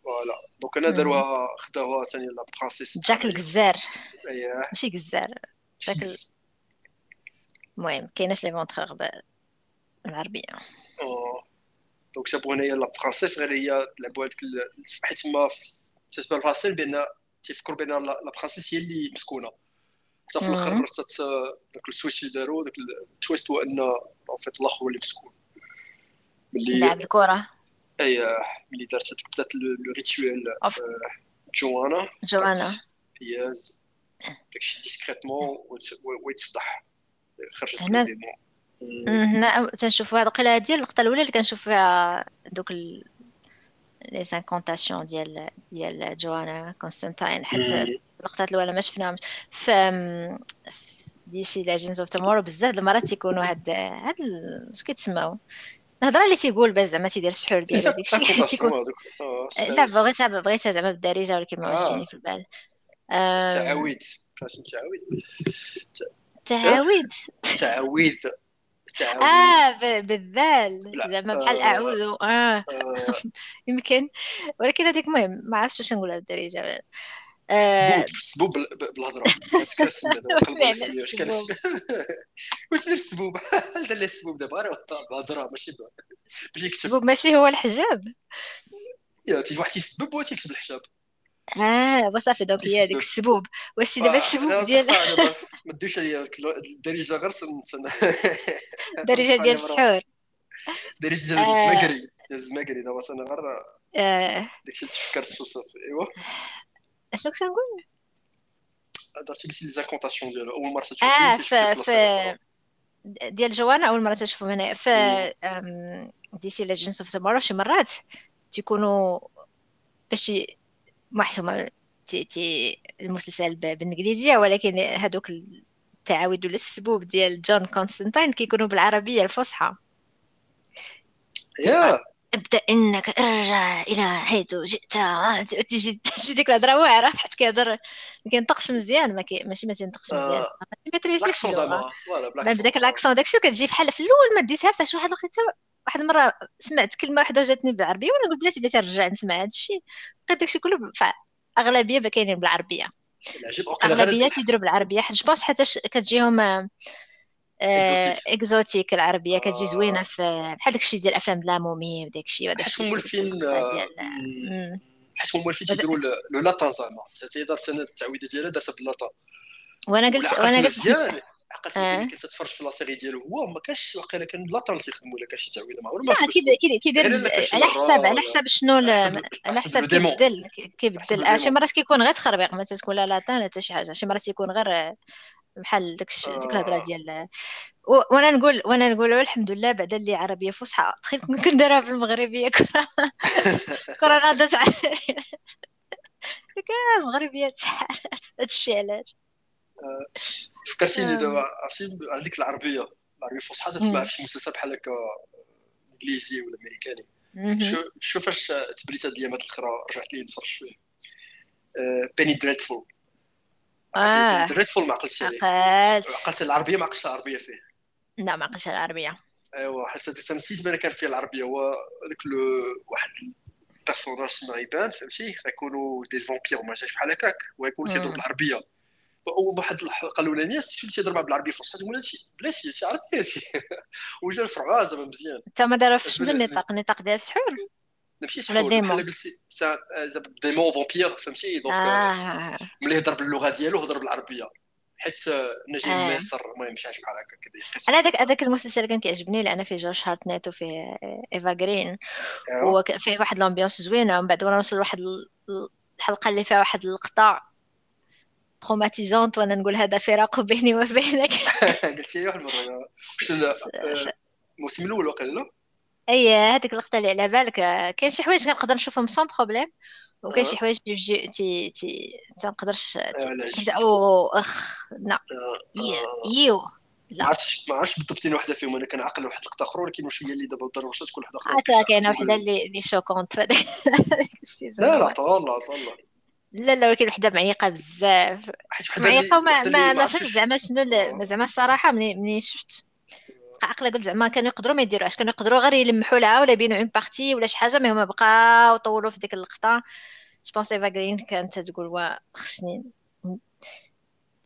voilà donc أنا داروها خداوها ثاني la princesse جاك الجزار اييه ماشي جزار جاك المهم كايناش l'éventreur بالعربية. donc جابو هنايا la princesse غير هي لعبوا هذيك حيت ما تتبان facile بان تيفكروا بان la princesse هي اللي مسكونة. حتى في الآخر داك ال switch اللي داروا داك ال twist هو en fait الآخر هو اللي مسكون. ملي لعب الكرة. أي ملي دارت بدات le rituel جوانا جوانا ياز داكشي discrètement ويتفضح خرجت هنا هنا تنشوفوا هاد القلعه ديال اللقطه الأولى اللي كنشوف فيها دوك les incantations ديال ديال جوانا كونستانتين حتى اللقطات الأولى ما شفناهمش. في DC Legends of Tomorrow بزاف المرات تيكونوا هاد هاد اش كيتسماو؟ الهضرة اللي تيقول باش زعما تيدير السحور بزاف داك الشيء تيكون هذوك آه، لا بغيتها بغيتها زعما بالدارجه ولكن ما واش في البال. تعاويد كاسم تعاويد تعاويذ تعاويذ تعاويذ آه بالذال. زعما بحال آه أعوذ. آه. آه. يمكن. ولكن هذيك المهم ما عرفتش واش نقولها بالدارجة. ولا لا. آه السبوب. بالهضره واش دير السبوب؟ دار لي السبوب دابا؟ راه بالهضرة ماشي باش يكتب. السبوب ماشي هو الحجاب. يا تي واحد تيسبب وتيكتب الحجاب. آه وصافي donc هي هذيك السبوب واش دابا آه السبوب ديال دابا ما ديوش عليا الدارجة غير سن الدارجه ديال السحور دارجة ديال آه. الزماكري. ديال الزماكري دابا أنا غير آه. داكشي تفكرت وصافي أيوا. اشنو كنت نقول؟ درتي قلتي les incantations ديالو. أول مرة آه ف في ديال جوانا أول مرة تشوفهم هنا. ف مم. DC Legends of Tomorrow شي مرات تيكونوا باش محسومه تي تي المسلسل بالإنجليزية ولكن هذوك التعاود ولا السبوب ديال جون كونستانتين كيكونوا بالعربية الفصحى. يا! ابدأ إنك ارجع إلى حيث جئت. تيجي تجي ديك الهضرة واعرة حيت كيهضر. ما كينطقش مزيان ما كي... ماشي ما تينطقش مزيان. آه، mais voilà ما ب l'accent بداك آه. l'accent داكشي وكتجي بحال في الأول ما ديتها فاش واحد لقيتها واحد المرة سمعت كلمة واحدة وجاتني بالعربية وأنا قلت بلاتي بلاتي نرجع نسمع هذا الشيء لقيت داكشي كله فاغلبيه كاينين بالعربية. أغلبية كيديروا بالعربية. حيت je pense حتى كتجيهم آه، exotique. العربية. كتجي زوينة آه، في بحال داكشي ديال أفلام La Momie وداك الشيء وداك الشيء مولفين الدقه ديال مم، مم. حيت مولفين ود- تيديروا ل- le latin زعما. أنا التعويذه ديالها دارتها بال latin. وأنا قلت وأنا قلت عقلت آه ملي كنت تتفرج في la série ديالو هو ما كانش واقيلا كان ال latin اللي تيخدموا ولا كان شي تعويذه ما عمري ما لا كيدير على حساب على حساب شنو. على على على حساب كيبدل كي- على كيبدل آه، شي مرات كيكون غير تخربيق ما تكون لا latin لا حتى شي حاجة شي مرات يكون غير آه، بحال داكش ديك الهضرة آه. ديال. وأنا نقول وأنا نقول الحمد لله بعد اللي عربية فصحى تخيل كون كنديرها بالمغربيه كنا كورونا دات علينا كان المغربيه تسحلت هادشي علاش آه. فكرتيني آه. دابا عرفتي؟ ديك العربية العربية الفصحى تسمع. في شي مسلسل بحال هكا إنجليزي ولا أمريكاني. شوف فاش تبريت هاد الايامات الاخرى رجعت ليه نتفرج فيه. Penny Dreadful آه. Dreadful ما عقلتش عليه. عقلت. العربية ما عقلتش العربية فيه. لا ما عقلتش العربية. أيوا حتى ديك نسيت بأن كان فيه العربية. هو هذاك واحد ال personnage ما يبان فهمتي؟ غيكونوا des vampires ما جاش بحال هكاك. ويكونوا تيهضروا مم. اول واحد الحلقة الأولانية شفت تيهضر معاه بالعربيه الفصحى تقول هادشي بلاتي هادشي عربي هادشي وجا صرعه زعما مزيان. أنت ما عجبني عجبني النطاق النطاق ديال السحور؟ ماشي سحور بحال قلتي زعما démon vampire فهمتي؟ donc آه. ملي هضر باللغة ديالو هضر بالعربية. حيت نجي آه. مصر المهم شي حاجة بحال هكا كده أنا هذاك هذاك المسلسل كان كيعجبني لأن فيه جوش هارتنيت وفيه إيفا جرين ايوا وفيه واحد l'ambiance زوينة ومن بعد وأنا نوصل لواحد ال- الحلقة اللي فيها واحد اللقطه traumatisante وأنا نقول هذا فراق بيني وبينك. قلتي لي واحد المره واش آه، الموسم الأول واقيلا؟ لا اي هذيك اللقطه اللي على بالك آه، كاين شي حوايج كنقدر نشوفهم sans problème وكاين شي آه حوايج تيجي تي تي تنقدرش آه، أو أخ لا. آه، يو آه، لا. عرفتش ما عرفتش بالضبط وحده فيهم أنا كنعقل واحد اللقطه أخرى ولكن واش هي اللي دابا ضربت كل وحده أخرى. كاينة وحده اللي اللي choquante. في هذاك لا لا الأول طالله طالله لا لا ولكن وحدة معيقة بزاف. معيقة وما ما ما ما فهمت زعما شنو آه، ما زعما الصراحة مني مني شفت. عقله قلت زعما كانوا يقدروا ما يديروهاش كانوا يقدروا غير يلمحوا لها ولا يبينوا une partie ولا شي حاجة ما هما بقاو طولوا في ديك اللقطة. je pense ايفا جرين كانت تقول وا خصني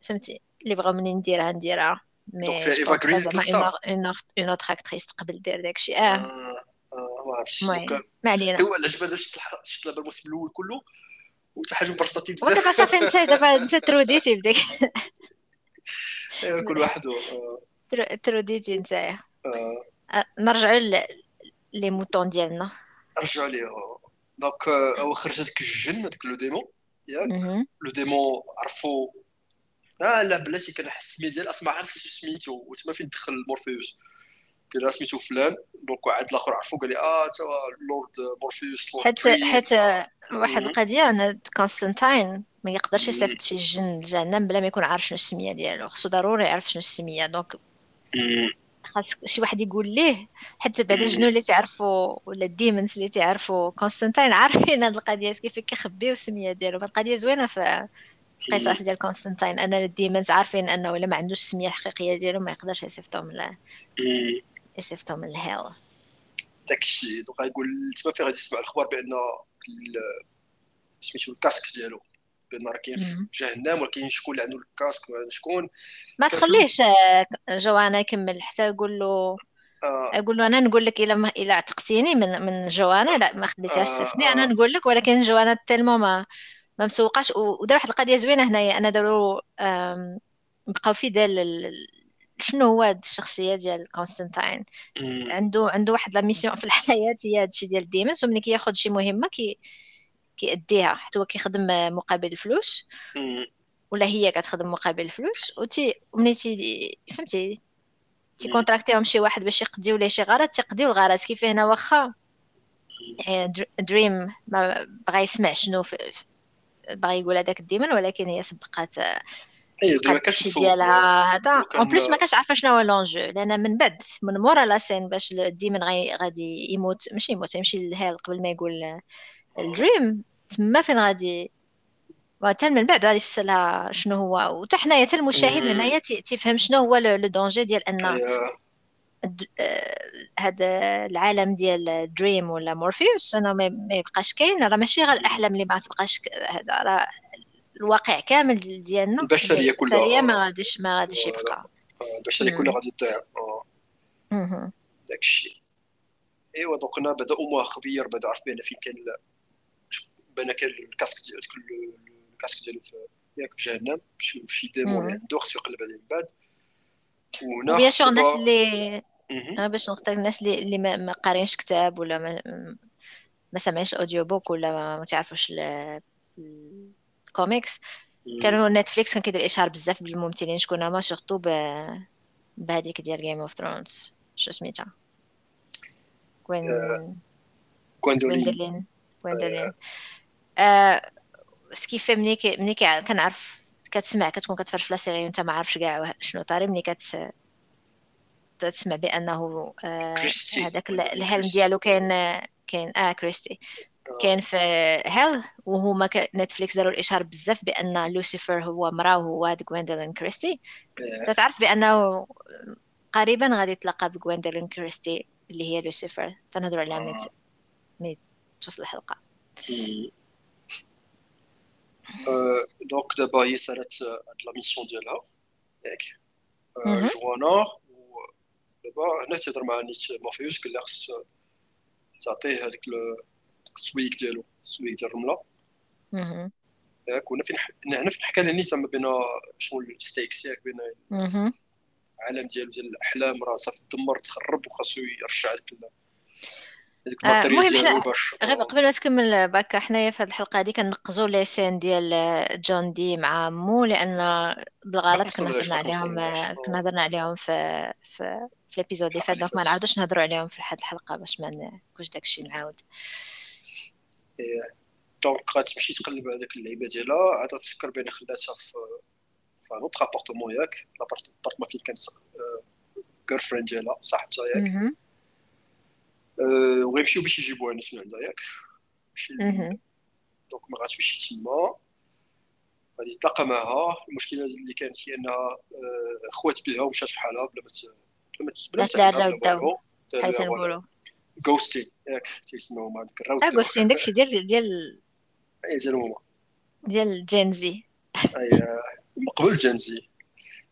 فهمتي؟ اللي بغاو مني نديرها نديرها. mais ايفا جرين زعما une une autre actrice تقبل دير داكشي. آه. آه، آه، ما عرفتش ما علينا. هو العجبه شفت شفت الموسم الأول كله؟ برصتي ودابا بزاف صافي انت دابا انت تروديتي بداك. ايوا كل واحد تروديتي نتايا آه، آه، نرجعوا ل- les moutons ديالنا. رجعوا ليه donc هو خرج هذاك الجن هذاك le démon ياك. le démon عرفو آه لا بلاتي كنحس السميه ديال أصلا ما عرفتش سميتو وتما فين دخل مورفيوس قال سميتو فلان donc واحد الآخر عرفو قال لي آه تا لورد مورفيوس حيت حيت واحد مم. القضية ان كونستانتين ما يقدرش. يصيفط في الجن الجهنم بلا ما يكون عارف شنو السمية ديالو. خصو ضروري يعرف شنو السمية. donc مم. خاص شي واحد يقول ليه حتى بعدا جنو اللي تعرفوا ولا ال demons اللي تعرفوا كونستانتين عارفين هاد القضية كيف كيخبيو السمية ديالو. القضية زوينة في القصص ديال كونستانتين ان ال demons عارفين أنه ولا ما عندوش السمية الحقيقية ديالو ما يقدرش يصيفطو من يصيفطو من ال hell داكشي donc غايقول تما فين غادي تسمع الأخبار بان سميتو ال casque ديالو. بان راه كاين في جهنم ولكن شكون اللي عنده ال casque شكون. ما تخليش آه، جوانا يكمل. حتى يقول له آه. يقول له أنا نقول لك إلا ما إلا عتقتيني من من جوانا. لا ما خديتيهاش آه. صفتني أنا نقول لك ولكن جوانا tellement ما ما مسوقاش. ودار واحد القضية زوينة هنايا. أنا داروا بقاو fidèles شنو هو هاد الشخصية ديال كونستانتين عنده عنده واحد la mission في الحياة هي هادشي ديال demons وملي كياخذ شي مهمة كي كيأديها حتى هو كيخدم مقابل الفلوس ولا هي كتخدم مقابل الفلوس وتي ملي تي فهمتي؟ تي كونتراكتيهم شي واحد باش يقضيو ليه شي غرض تيقضيو الغرض. كيف هنا واخا؟ دريم ما بغا يسمع شنو بغا يقول هذاك الديمن ولكن هي سبقات اي ما كاش ديالها هذا. اون بليس ما كاش عارفه شنو هو لونجو لأن من بعد من مورا لا سين باش الديمن غادي يموت. ماشي يموت يمشي لل hell قبل ما يقول الدريم تما فين غادي؟ وحتى من بعد غادي يفسر لها شنو هو. وحتى حنايا حتى المشاهد هنايا تيفهم شنو هو le danger ديال أن هذا العالم ديال دريم ولا مورفيوس انه ما يبقاش كاين. راه ماشي غير الأحلام اللي ما تبقاش هذا راه الواقع كامل ديالنا البشرية كلها. البشريه ما غاديش ما غاديش يبقى. البشرية كلها غادي تضيع داكشي. إيوا donc أنا بدأ أمور خبير بدا عرف بأن فين كان بأن كان ال casque ديال ال casque ديالو في ياك في جهنم. شي démon اللي عنده خصو يقلب عليه من بعد. وهنا bien sûr الناس اللي باش نقطع الناس اللي, اللي ما, ما قارينش كتاب ولا ما ما سمعش audio book ولا ما, ما تعرفوش الكوميكس كانوا Netflix كان كيدير اشهار بزاف بالممثلين شكون هما surtout بهذيك ديال Game of Thrones شو سميتها؟ كوين كويندولين كويندولين كريستي ملي ملي كنعرف كتسمع كتكون كتفرج في la série وانت ما عارفش كاع شنو طاري ملي كت تسمع بأنه آه هذاك ال helm ديالو كاين كاين آه كريستي آه. كاين في hell وهما Netflix داروا الإشهار بزاف بأن لوسيفر هو مرأة وهو هاد غويندولين كريستي تتعرف بأنه قريبا غادي يتلاقى بغويندولين كريستي اللي هي لوسيفر تنهضروا عليها ملي توصل الحلقة. donc دابا هي سالات هاد la mission ديالها ياك جوانا دابا هنا تهضر مع نيت مورفيوس قال لها خص تعطيه هذاك السويك ديالو السويك ديال الرملة. ياك وهنا فين هنا فين حكى نيت ما بين شنو ال stakes ياك بين العالم ديالو ديال الأحلام راه صافي تدمر تخرب وخاصو يرجع هذيك آه، المهم غير قبل ما تكمل باكا حنايا في هذه الحلقة هذه كنقزوا les scènes ديال جون دي مع مو لأن بالغلط كنا هضرنا عليهم كنا هضرنا عليهم في في في ال episode اللي فات donc ما نعاودوش نهضروا عليهم في هذه الحلقة باش ما نكونش داكشي نعاود. donc غتمشي تقلب هذيك اللعيبه ديالها عاد تفكر بان خلاتها في في un appartement ياك l'appartement فين كانت girlfriend ديالها صاحبتها ياك وغيمشيو باش يجيبوها ناس من عندها ياك donc ما غاتمشي تما غادي يتلاقى معها المشكلة اللي كانت هي انها خوات بها ومشات في حالها بلا ما بلا ما تعرف بحال تنقولوا ghosting ياك هذاك الراوت آه ghosting داكشي ديال ديال اي ديال هما. ديال Gen Z أي قبل جينزي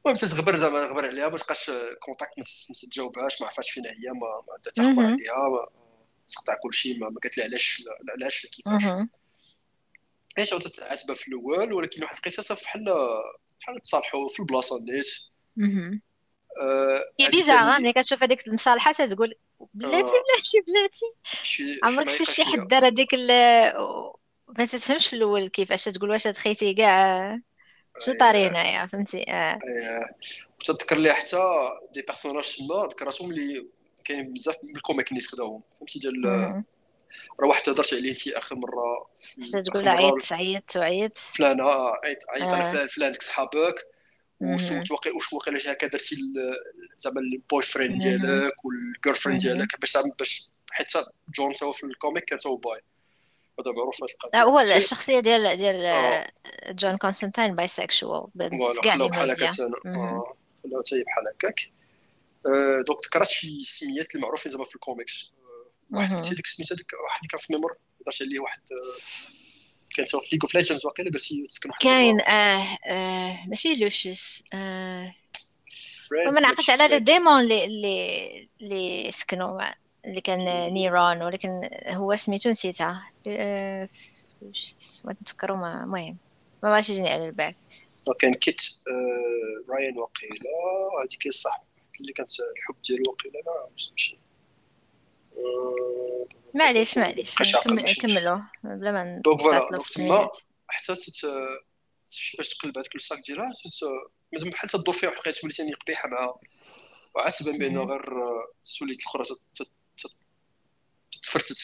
المهم تتغبر زعما غبر عليها ما تلقاش contact ما تجاوبهاش ما عرفاتش فين هي ما عندها تخبر عليها تقطع كلشي ما قالت لها علاش علاش كيفاش. إيش تعاتبها في الأول ولكن واحد لقيتها بحال بحال تصالحوا في البلاصة نيت هي بيزار ملي كتشوف هذيك المصالحه تقول بلاتي آه. بلاتي بلاتي عمرك شفت شي حد دار هذيك ما تفهمش في الأول كيفاش تقول واش خيتي كاع شو طاري هنايا فهمتي آه تذكر لي حتى دي بيرسوناج تما ذكرتهم اللي كاينين بزاف من الكوميك نيس خداوهم فهمتي ديال راه واحد هضرت عليه انت اخر مره تقول عيط عيط وعيط فلان آه عيط عيط على فلان فلان ديك صحابك واش واقيلا هكا درتي زعما البوي فريند ديالك والجيرل فريند ديالك باش باش حيت جون تو في الكوميك كان تو باي. هذا معروف هذه القضية. هو الشخصية ديال ديال آه. جون كونستانتين باي سيكشوال كاع اللي بحال هكا خلاو حتى بحال هكاك. آه، دونك ذكرت شي سميات المعروفين زعما في الكوميكس. آه، واحد ديك سميتها ديك واحد اللي كان سميمور هضرت عليه واحد كان في ليغ اوف ليجندز واقيلا قلتي تسكن واحد كاين آه آه ماشي لوشيس آه. ما نعقلش على لي ديمون اللي اللي اللي سكنوا اللي كان نيرون ولكن هو سميتو نسيتها نتفكروا ما المهم ما باش يجيني على البال كان كيت آه رايان وقيلا هذيك صح اللي كانت الحب ديالو وقيلا لا ماشي آه معليش معليش. كملوا بلا ما دونك فوالا دونك تما حتى باش تقلب هذاك الساك ديالها مازال بحال تدور فيها وحده تولي ثاني قبيحه معاها وعاد تبان بان غير سوليت الأخرى تفرتت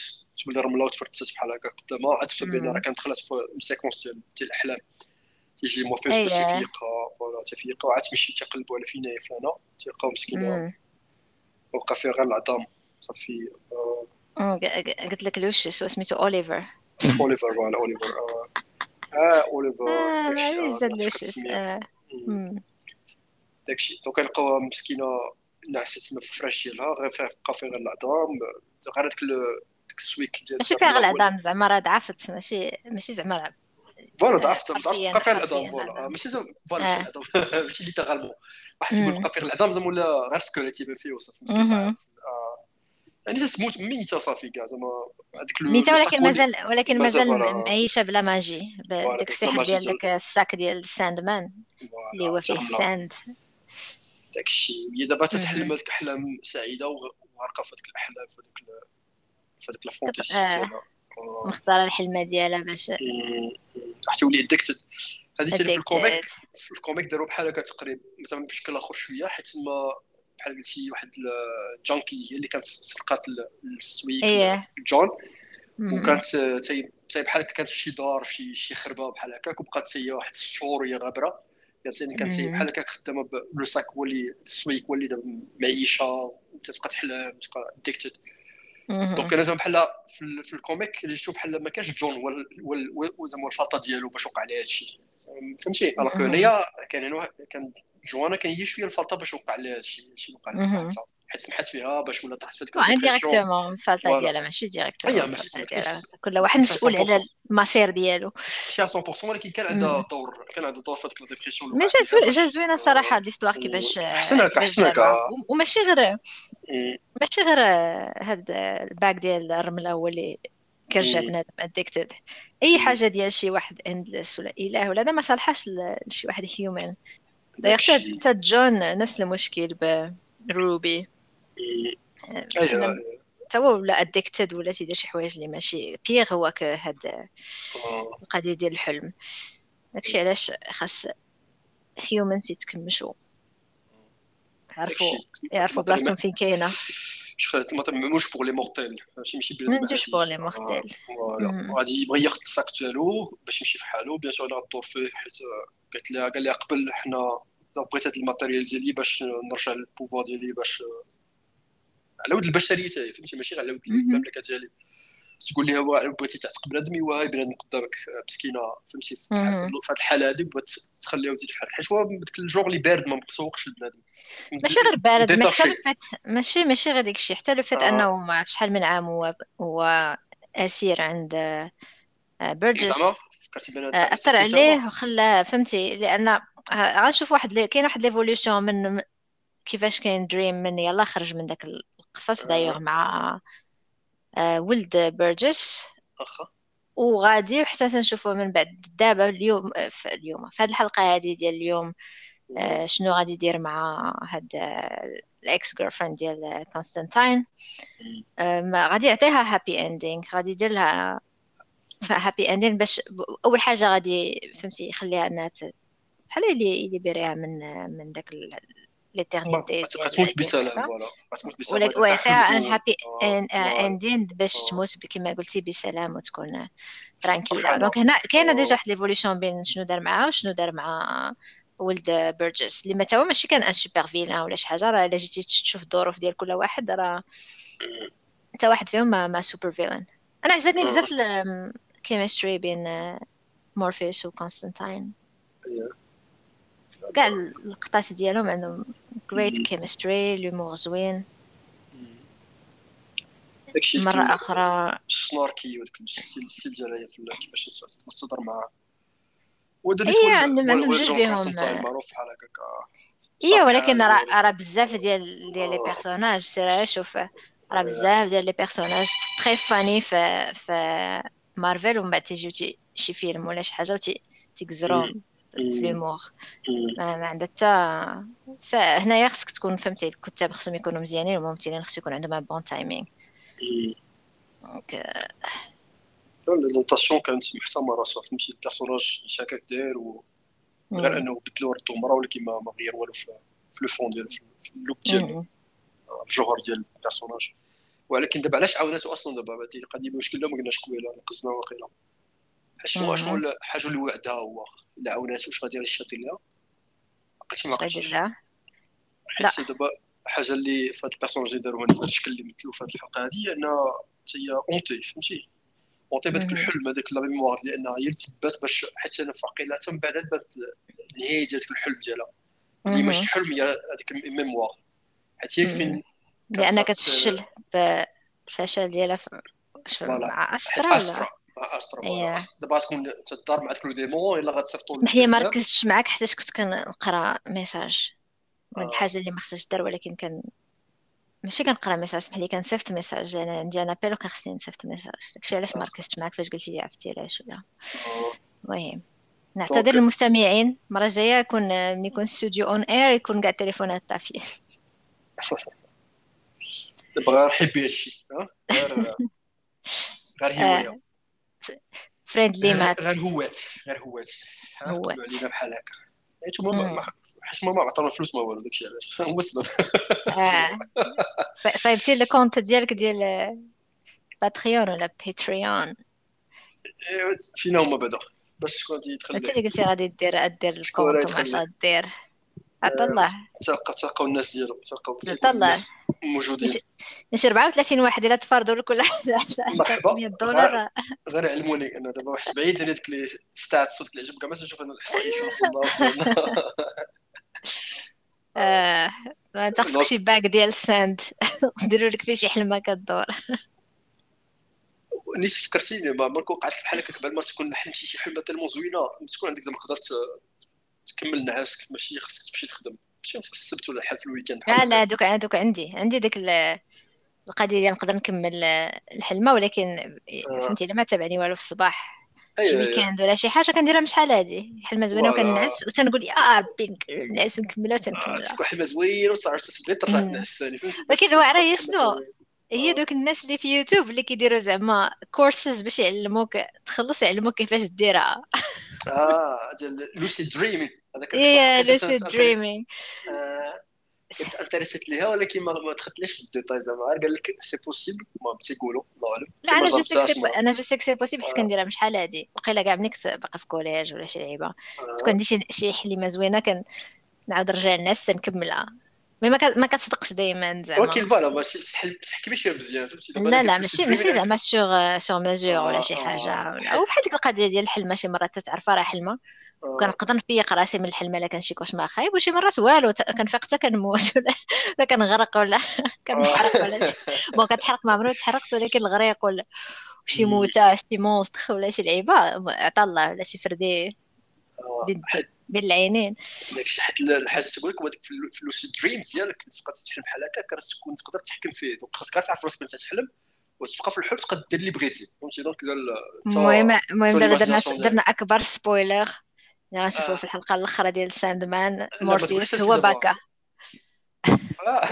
تولي رمله وتفرتت بحال هكا قدامها. عاد تفهم بان راه كانت دخلت في séquence ديال ديال الأحلام. تيجي موفيز باش تفيقها voilà تفيقها وعاد تمشي تيقلبوا على فين هي فلانة. تلقاو مسكينة. وبقى فيها غير العظام. صافي قلت لك لوش سميتو أوليفر. أوليفر voilà أوليفر آه. أوليفر آه داكشي donc لقاوها مسكينة نعست في الفراش ديالها غير فيها بقى فيها غير العظام غير هذاك ديك السويك ديال ماشي فيها غير العظام زعما راه ضعفت ماشي ماشي زعما voilà ضعفت ضعفت بقى فيها العظام voilà. ماشي زعما voilà ماشي العظام ماشي littéralement. واحد تيقول بقى فيها العظام زعما ولا غير squelette يبان فيه وصافي يعني تموت ميتة صافي كاع زعما هذيك ميتة ولكن مازال ولكن مازال معيشة ب la magie. بداك السحر ديال داك ال sac ديال ال Sandman اللي هو فيه ال sand داك الشيء. هي دابا تتحلم هذيك احلام سعيدة وغارقة في هذيك الأحلام في هذيك في هذيك ال fantasy ديالها. مختاره الحلمة ديالها باش حتى ولي addicted هذه في ال comic. في ال comic داروا بحال هكا تقريبا مثلا بشكل آخر شوية حيت ما بحال قلتي واحد ال junkie هي اللي كانت سرقات السويك إيه. جون. وكانت تاي بحال هكا كانت في شي دار في شي خربة بحال هكاك وبقات هي واحد ست شهور هي غابره يعني كانت بحال هكاك خدامة le sac هو اللي السويك هو اللي دابا معيشة وتبقى تحلم تبقى addicted donc أنا زعما بحال في, ال comic اللي شوف بحال ما كانش جون هو زعما الفلطة ديالو باش وقع عليه هادشي. فهمتي؟ alors هنايا كان كان جوانا كان هي شوية الفلطه باش وقع هادشي اللي وقع عليه حيت سمحت فيها باش ولا طاحت في هذيك directement الفلطه ديالها ماشي directement كل واحد مسؤول على المصير ديالو. ماشي 100% ولكن كان عندها دور كان عندها دور في هذيك ال dépression ماشي جا زوينه الصراحه l'histoire كيفاش احسن هكا احسن هكا وماشي غير ماشي غير هاد ال sac ديال الرمله هو اللي كرجع بنادم addicted أي حاجة ديال شي واحد Endless ولا إله ولا هذا ما صالحاش لشي واحد human حتى جون نفس المشكل بروبي أيوه. توا ولا addicted ولا تيدير شي حوايج اللي ماشي pour هو هاد آه. القضية ديال الحلم. داكشي علاش خاص humans يتكمشوا يعرفوا يعرفوا بلاصتهم فين كاينة. مش pour les mortels ماشي ماشي بلا ماشي pour les mortels غادي يبغي ياخذ ال sac ديالو باش يمشي فحالو bien sûr غدور فيه حيت قالت لها قال لها قبل حنا بغيت هاد ال matériel ديالي باش نرجع لل pouvoir ديالي باش على ود البشريه تاعي فهمتي ماشي على ود المملكه ديالي تقول لها بغيتي تعتق بنادم ايوا بنادم قدامك مسكينة فهمتي؟ في هذه الحالة هذه بغات تخليها وتزيد في حالك حيت هو داك الجوغ اللي بارد ما مسوقش البنادم. ماشي غير بارد ماشي ماشي غير داك الشيء حتى لو فات آه. أنه ما عرف شحال من عام هو هو أسير عند بيرجس آه، أثر عليه وخلاه فهمتي؟ لأن غنشوف واحد كاين واحد l'évolution من كيفاش كاين Dream من يلا خرج من داك القفص آه. dialogue مع آه ولد بيرجس واخا وغادي وحتى تنشوفوا من بعد. دابا اليوم في اليوم في هذه الحلقة هذه ديال اليوم آه شنو غادي يدير مع هاد ال ex girlfriend ديال كونستانتين آه غادي يعطيها happy ending غادي يدير لها happy ending باش أول حاجة غادي فهمتي يخليها إنها بحال اللي اللي من من داك l'éternité غتموت بسلام voilà غتموت بسلام ولكن فيها ان happy ending باش تموت كما قلتي بسلام وتكون tranquille donc هنا كاينة déjà واحد l'évolution بين شنو دار معاها وشنو دار مع ولد بيرجس اللي ما هو ماشي كان un super villain ولا شي حاجة راه الا جيتي تشوف الظروف ديال كل واحد راه حتى واحد فيهم ما, super villain أنا عجبتني بزاف ال chemistry بين مورفيوس وكونستانتين كاع اللقطات ديالهم عندهم great chemistry l'humour زوين. داكشي مرة أخرى ال snarky وداك ال style ديالها في كيفاش تهضر معاه وهذا اللي عندهم عندهم جوج بهم. معروف بحال هكاك. إيه ولكن راه راه بزاف ديال ديال les personnages سير شوف راه بزاف ديال لي بيرسوناج تري فاني في في مارفل ومن بعد تيجيو شي فيلم ولا شي حاجة وتي تيكزرون في لومور ما, ما عندها حتى هنايا خصك تكون فهمتي الكتاب خصهم يكونوا مزيانين والممثلين خص يكون عندهم بون تايمينغ دونك لوطاسيون كانت محسمه راسها فهمتي البيرسوناج هكاك داير و غير انه بدلوا ردوا مرة ولكن ما غير والو في لو فون ديالو في اللوك ديالو في الجوهر ديال البيرسوناج ولكن دابا علاش عاوناتو أصلا دابا هذه القضية مشكل ما قلناش قبيله نقصنا واقيلا شنو شنو الحاجة اللي وعدها هو. الا عاوناتو واش غادي يشاطي لها. لقيتي ما لقيتيش لا. حيت دابا الحاجة اللي في هاد البيرسوناج اللي داروا هذا الشكل اللي مثلوا في هاد الحلقة هذه أن هي اونتي فهمتي؟ اونتي بهذاك الحلم هذاك لا ميموار لأن هي تثبت باش حيت أنا فاقيلا من بعد بانت النهاية ديال الحلم ديالها. اللي ماشي حلم هي هذيك الميموار حيت هي فين لأنها كتفشل بالفشل ديالها مع استرا مع استرا دابا تكون تدار مع كل ديمون إلا غتصيفطوا لي ما ركزتش معاك حيت كنت كنقرا ميساج من آه. الحاجة اللي ما خصهاش دار ولكن كان ماشي كنقرا ميساج سمح لي كنصيفط ميساج أنا عندي أنا بيلو كان خصني نصيفط ميساج داكشي علاش ما ركزتش معاك؟ فاش قلتي لي عرفتي علاش ولا؟ المهم. نعتذر للمستمعين. المرة الجاية يكون ملي يكون ستوديو on air يكون كاع التليفونات طافية. دابا غير حبي هادشي غير غير هوايه friendly match. غير هوات غير هوات. هوات. علينا بحال هكا. حيت حيت ما عطانا فلوس ما والو داكشي علاش. هو السبب. صايبتي ال compte ديالك ديال باتريون ولا باتريون فين هما بعدا. باش غادي يدخل أنت اللي قلتي غادي دير دير الكونت وما غادير عطا الله. تلقى تلقاو الناس ديالو تلقاو الله. موجودين نشي 34 واحد الا تفرضوا لكل مرحبا. 100 دولار. غير علموني أنا دابا واحد بعيد على ديك لي ستات صوت اللي عجبك ما تشوف أنا الاحصائيه شنو وصلنا آه ما تخصك شي باك ديال الساند نديرو لك فيه شي حلمة كدور. نيت فكرتيني ما عمرك وقعت لك بحال هكا قبل ما تكون حلمتي شي حلمة تالمون زوينة. تكون عندك زعما قدرت تكمل نعاسك ماشي خاصك تمشي تخدم. في السبت ولا حال في الويكاند لا لا دوك دوك عندي عندي ديك القضية ديال نقدر نكمل الحلمة ولكن آه. فهمتي الا ما تابعني والو في الصباح شي أيوة، أيوة. ويكاند ولا شي حاجة كنديرها مش شحال هادي. حلمة زوينة وكنعس وتنقول يا ربي نعس نكملها وتنكملها. تكون حلمة زوينة وتعرف تبغي ترجع تنعس ثاني ولكن واعره هي شنو هي دوك الناس اللي في يوتيوب اللي كيديروا زعما كورسز باش يعلموك تخلص يعلموك كيفاش ديرها. آه ديال lucid dreaming هذاك إيه lucid dreaming كنت intéressée ليها ولكن ما, دخلتليش في ال détail زعما. قال لك c'est possible ما تيقولوا الله أعلم. لا أنا je sais أنا je sais c'est possible حيت كنديرها من شحال هادي. وقيلا كاع ملي كنت باقا في collège ولا شي لعيبة. تكون عندي شي حليمه زوينة كنعاود نرجع للنعاس تنكملها mais ما ما كتصدقش دائما زعما. ولكن voilà ماشي تحكمي شوية مزيان فهمتي لا لا ماشي ماشي زعما sur sur mesure ولا شي حاجة. أو بحال ديك القضية ديال الحلمة شي مرات تتعرفها راه حلمة. وكنقدر نفيق راسي من الحلمة الا كان شي cauchemar خايب وشي مرات والو كنفيق حتى كنموت ولا كنغرق ولا كنتحرق ولا bon كتحرق ما عمرو تحرقت ولكن الغريق ولا شي موتة شي monstre ولا شي لعيبة عطا الله ولا شي فردي بين العينين داكشي حيت الحاجة تقول لك في lucid dreams ديالك تبقى تحلم بحال هكا تكون تقدر تحكم فيه. donc خاصك تعرف راسك انت تحلم وتبقى في الحلم تقدر دير اللي بغيتي. فهمتي؟ donc المهم المهم دابا درنا درنا أكبر spoiler اللي غنشوفو في الحلقة الأخرى ديال Sandman مورفيوس هو باكا.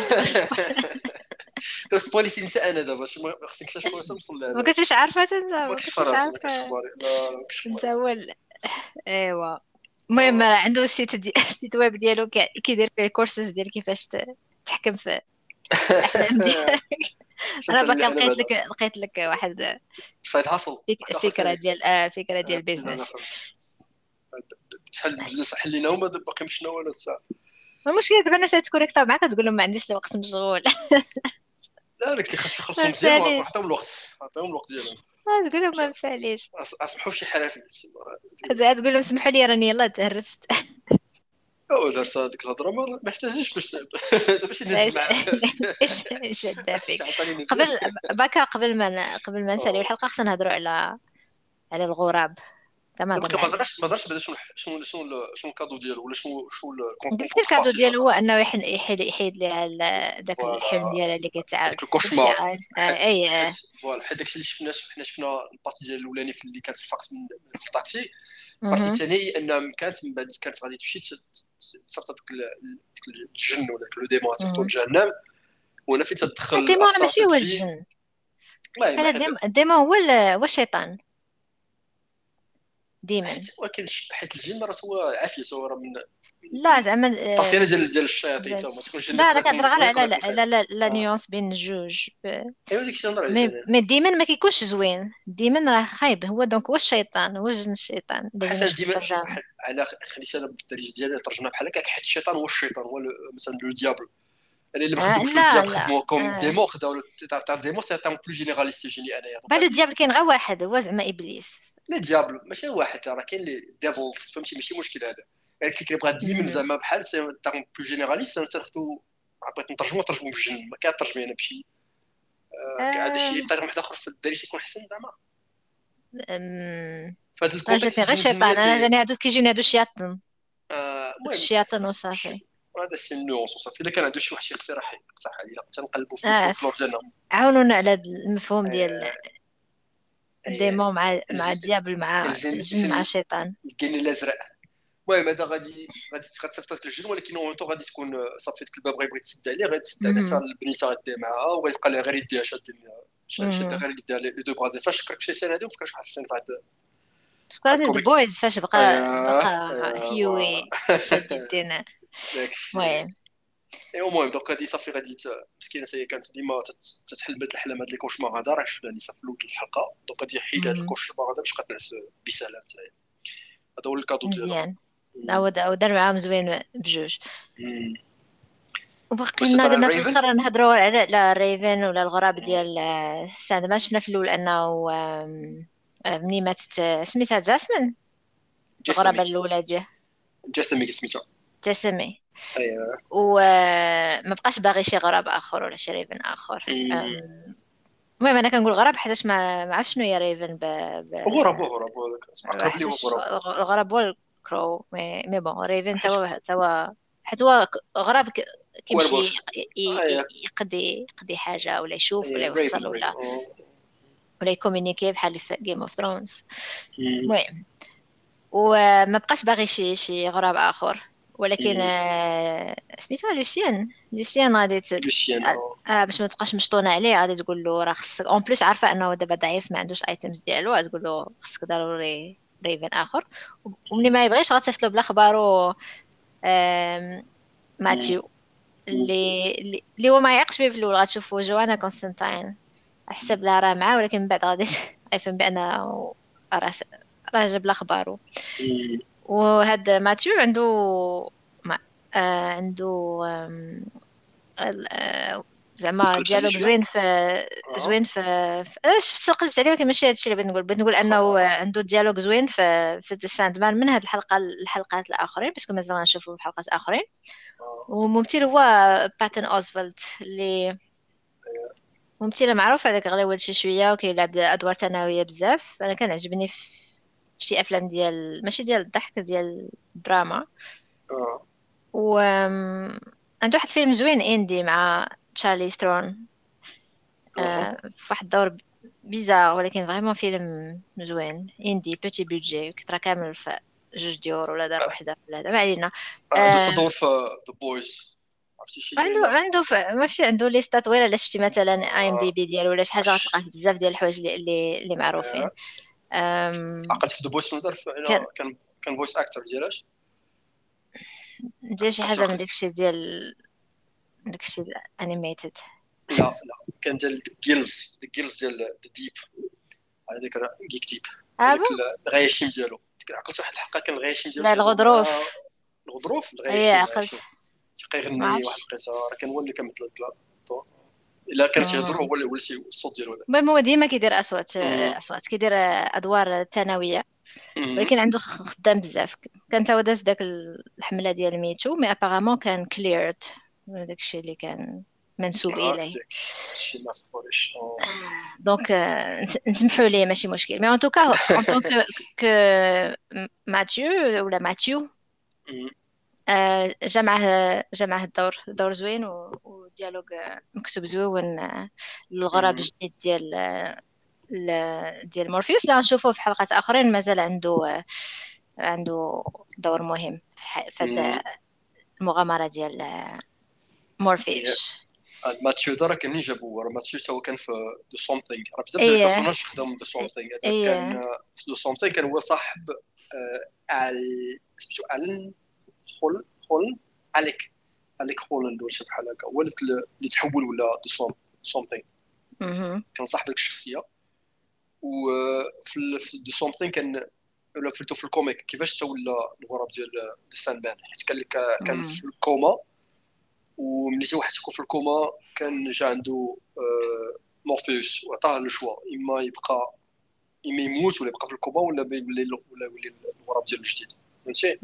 سبويلي نسى أنا دابا خصك نكتشف نوصل ما كنتش عارفة انت ما كنتش عارفة. انت هو إيوا. المهم عنده السيت دي... السيت ويب ديالو كيدير فيه الكورسز ديال كيفاش تحكم في الأحلام ديالك. أنا باقي لقيت لك لقيت لك واحد سايد هاسل فكرة ديال آه فكرة ديال البيزنس شحال مجلس حلينا هما باقي مشنا ولا الساعة المشكلة دابا الناس تكونيكتا معاك تقول لهم ما عنديش الوقت مشغول. لا اللي خاص يخلصوا مزيان عطيهم الوقت. عطيهم الوقت ديالهم. تقول لهم ما مسأليش. اسمحوا شي حاجة تقول لهم سمحوا لي راني يلاه تهرست. أو درس هذيك الهضره ما محتاجينش باش باش نهز إيش إيش قبل باكا قبل ما قبل ما نسالي الحلقة خصنا نهضروا على على الغراب. كما ما هضرش ما هضرش بعدا شنو شنو شنو شنو ال cadeau ديالو ولا شنو شنو قلت ال cadeau ديالو هو أنه يحيد يحيد ليها ذاك الحلم ديالها اللي كيتعاود داك ال cauchemar أي voilà. حيت داكشي اللي شفنا حنا شفنا ال partie ديال الأولاني في اللي كانت فقط في الطاكسي ال partie الثاني ان كانت من بعد كانت غادي تمشي تصيفط داك الجن ولا le démon تصيفطو لجهنم. وأنا فين تدخل ال démon ماشي هو الجن. ال démon هو هو الشيطان. ديما. ولكن حيت الجن راه هو عافية هو من لا زعما آه، ديال ديال الشياطين ما تكونش لا لا كنهضر غير على لا لا لا nuance بين الجوج. أيوا داكشي نهضر عليه mais ديما ما كيكونش زوين. ديما راه خايب. هو donc هو الشيطان هو جن الشيطان؟ حيت ديما على خليت أنا بالدارجه ديالي ترجمها بحال هكاك حيت الشيطان هو الشيطان هو مثلا le diable. يعني اللي ما خدموش ال diable خدموه comme démon خداو terme démon c'est un terme plus généraliste جيني أنايا. pas le diable كاين غير واحد هو زعما إبليس. le diable ماشي واحد راه كاين les devils فهمتي؟ ماشي مشكل هذا. اللي كيبغى ديما زعما بحال c'est un terme plus généraliste تاخذو بغيت نترجمو نترجمو بالجن ما كنترجمي أنا بشي هذا شي ترجم واحد آخر في الدارجه يكون احسن زعما. فهاد ال context غير شيطان أنا جاني هادو كيجيني هادو الشياطن المهم الشياطن وصافي. هذا شي نونس وصافي. إذا كان عنده شي واحد يقصي راه يقصح علينا. تنقلبوا في الفلور ديالنا عاونونا على المفهوم ديال ديمون مع مع الديابل مع الجن مع الشيطان. الجن الأزرق. المهم هذا غادي غادي غتصيفط لك الجن ولكن اون غادي تكون صافي ديك الباب غيبغي تسد عليه غادي تسد عليه حتى البنيته غادي معاها وغيبقى لها غير يديها شاد شاد غير يديها لي دو برازي فاش فكرت بشي سنة هذه وفكرت واحد السنة بعد. فكرت بويز فاش بقى بقى هيوي شاد يدينا. المهم. ايوا المهم donc هادي صافي غادي مسكينة هي كانت ديما تتحلم بهاد الاحلام هاد ال cauchemar هذا راك شفنا في الأول الحلقة. donc غادي يحيد هاد ال cauchemar هذا باش تنعس بسلام حتى هذا هو ال cadeau ديالو مزيان. أو دار معاهم زوين بجوج. وبقي لنا دابا في الآخر نهضروا على raven ولا الغراب ديال ساند مان شفنا في الأول أنه ملي ماتت سميتها جاسمين. الغرابة الأولى ديال. جاسمي سميتها. جاسمي أيوه. وما بقاش باغي شي غراب آخر ولا شي raven آخر. المهم أنا كنقول غراب حيتاش ما عرفتش شنو هي raven ب... ب... غراب غراب الغراب هو ال crow mais mais bon raven توا توا حيت هو غراب كيمشي يقضي يقضي حاجة ولا يشوف ولا يوصل ولا ولا ي communiquer بحال في Game of Thrones المهم وما بقاش باغي شي شي غراب آخر. ولكن آه سميتها لوسيان. لوسيان غادي لوسيان آه, آه. باش ما تبقاش مشطونة عليه غادي تقول له راه خصك. en plus عارفة أنه دابا ضعيف ما عندوش items ديالو غادي تقول له خصك ضروري raven آخر. ومني ما يبغيش غتصيفط له بالاخبارو ماتيو. اللي اللي هو ما يعقش به في الأول. غتشوفوا جوانا كونستانتاين. حسب لها راه معاه ولكن من بعد غادي يفهم بأنه راه راه جاب الاخبارو وهاد ماتيو عنده ما آه عنده آه زعما dialogue زوين في زوين في اش قلبت عليه ولكن ماشي هادشي اللي بغيت نقول. بغيت نقول أنه عنده dialogue زوين في في الساند مان من هاد الحلقة الحلقات الآخرين parce que مازال غنشوفو في حلقات اخرين وممثل هو باتن اوزفالد اللي ممثلة معروف هذاك غليظ شي شوية وكيلعب أدوار ثانوية بزاف. أنا كان عجبني في شي افلام ديال ماشي ديال الضحك ديال الدراما آه و عنده واحد فيلم زوين indie مع تشارليز ثيرون آه في واحد الدور bizarre ولكن vraiment فيلم زوين indie petit budget كترا كامل في جوج ديور ولا دار وحده ولا هذا ما علينا عنده دور في The Boys عنده عنده ف... ماشي عنده ليستا طويله الا شفتي مثلا IMDb ديالو ولا شي حاجة غتلقى بزاف ديال الحوايج اللي اللي معروفين عقلت في The Boys نوتر كان كان كان voice actor ديالاش؟ ديال شي حاجة من داكشي ديال داكشي animated لا لا. كان ديال gills the gills ديال The Deep هذاك جيك ديب الغياشيم ديالو. عقلت واحد الحلقة كان غيشم ديال لا الغضروف. الغضروف؟ اي عقلت. كيغني واحد القصة. راه كان هو اللي كيمثل إلا كان تيهضر هو اللي الصوت ديالو هذا. المهم هو ديما كيدير أصوات أصوات كيدير أدوار ثانوية. ولكن عنده خدام بزاف. كان تا داز داك الحملة ديال MeToo mais apparemment كان cleared داك الشيء اللي كان منسوب إليه. donc نسمحوا ليه ماشي مشكل. mais en tout cas en tant que ماتيو ولا ماتيو جمعه جمعه الدور دور زوين و dialogue مكتوب زوين للغراب الجديد ديال ديال مورفيوس. اللي غنشوفوه في حلقات آخرين. مازال عنده عنده دور مهم في المغامرة ديال مورفيوس. ماتيو دا راه كان جابو. راه ماتيو تا هو كان في The Swamp Thing راه بزاف ديال ال personnages خدام The Swamp Thing كان في The Swamp Thing كان هو صاحب ال سميتو الن خول خول أليك. أليك هولاند ولا شي بحال هكا. هو اللي تحول ولا دو سومثينغ كان صاحب ديك الشخصية. وفي في دو سومثين كان ولا في الكوميك. كيفاش تا ولا الغراب ديال سان بان حيت كان كان في الكوما. وملي تا واحد يكون في الكوما كان جا عنده مورفيوس. وعطاه لو شوا. إما يبقى إما يموت ولا يبقى في الكوما ولا يولي ولا يولي الغراب ديالو جديد. فهمتي؟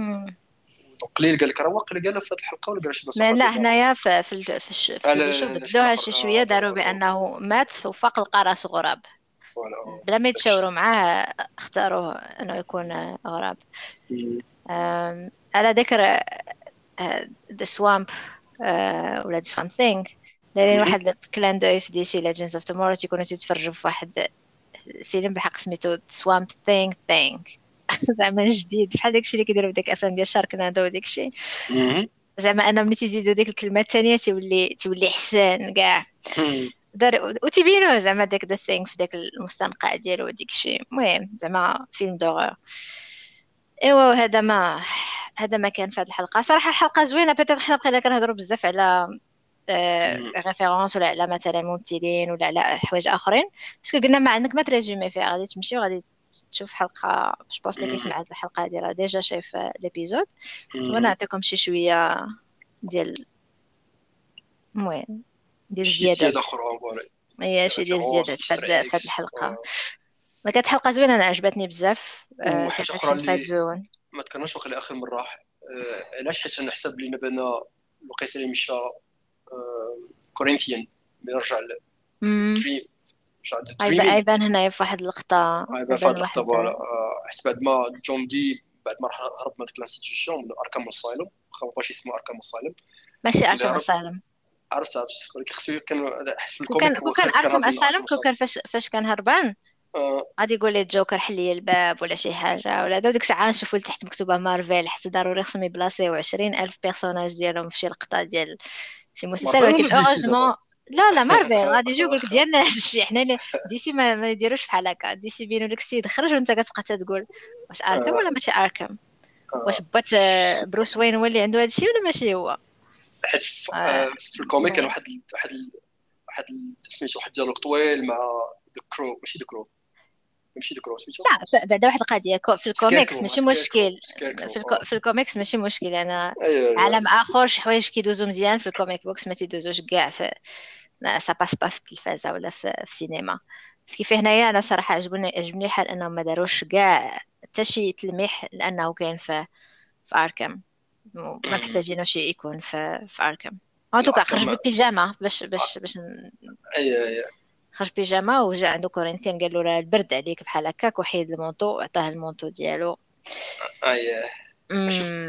قليل قال لك راه واقيلا قالها في هذه الحلقة ولا قال شي لا هنايا في في في, بدلوها شي شوية داروا بأنه مات وفاق لقى راسو غراب بلا ما يتشاوروا معاه اختاروا أنه يكون غراب. على ذكر the Swamp ولا the Swamp Thing دايرين واحد ال clin d'œil في DC Legends of Tomorrow تيكونوا تيتفرجوا في واحد فيلم بحق سميتو Swamp Thing Thing زعما جديد. بحال داكشي اللي كيديروا ديك الأفلام ديال Sharknado وداك الشيء زعما أنا ملي تيزيدوا ديك الكلمة الثانية تيولي تيولي احسن كاع. دار وتبينوه زعما داك the Thing في داك المستنقع ديالو وديك الشيء المهم زعما film d'horreur إيوا هذا ما هذا ما كان في هذه الحلقة. صراحة الحلقة زوينة. peut-être حنا بقينا كنهضروا بزاف على référence ولا على مثلا ممثلين ولا على حوايج آخرين. parce que قلنا ما عندك ما ت résumer فيها. غادي تمشي وغادي تشوف حلقة je pense اللي كيسمع هذه الحلقة هذه راه déjà شايف l'épisode وأنا نعطيكم شي شوية ديال المهم ديال الزيادات زيادة. أخرى هي شوية ديال الزيادات في هذه الحلقة. ما كانت حلقة زوينة أنا عجبتني بزاف. وحاجه أخرى اللي ما ذكرناش وقيلا آخر مره آه، علاش؟ حيت أنا حسب لينا بأن الوقيته اللي مشى Corinthian يرجع Dream يبان هنايا في واحد اللقطه يبان في واحد اللقطه voilà حيت بعد ما John Dee بعد ما هرب من ديك l'institution من Arkham Asylum واخا ماشي اسمه اركام اسايلوم ماشي اركام اسايلوم عرفت عرفت ولكن خصو كان في ال comic كان كان Arkham Asylum كان فاش فاش كان هربان. آه. غادي يقول لي الجوكر حل لي الباب ولا شي حاجة ولا ديك الساعة نشوفوا لتحت مكتوبة مارفل حتى ضروري خصهم يبلاصيو 20000 personnage ديالهم في شي لقطة ديال شي مسلسل ولكن heureusement لا لا مارفل غادي يجي يقول لك ديالنا هادشي حنا DC ما, ما يديروش بحال هكا DC بينوا لك السيد خرج وانت كتبقى تقول واش Arkham ولا ماشي Arkham واش Bat Bruce Wayne هو اللي عنده هادشي ولا ماشي هو؟ حيت في, آه. ال comic كان واحد واحد واحد سميتو واحد ال dialogue طويل مع the crow ماشي the crow ماشي the crow سميتو؟ لا بعدا واحد القضية. في الكوميكس ماشي مشكل. في, في الكوميكس ماشي مشكل. أنا أيوة عالم آخر شي حوايج كيدوزو مزيان في ال comic books ما تيدوزوش كاع. في ما ça passe pas في التلفازه ولا في, في السينما. بس كيف هنايا أنا صراحة عجبني عجبني الحال أنهم ما داروش كاع حتى شي تلميح لأنه كاين في في Arkham ما محتاجينوش يكون في في Arkham. en tout cas خرج بالبيجامه باش باش باش اي اي خرج بيجامه وجا عنده Corinthian قال له البرد عليك بحال هكاك وحيد ال manteau وعطاه ال manteau ديالو. اي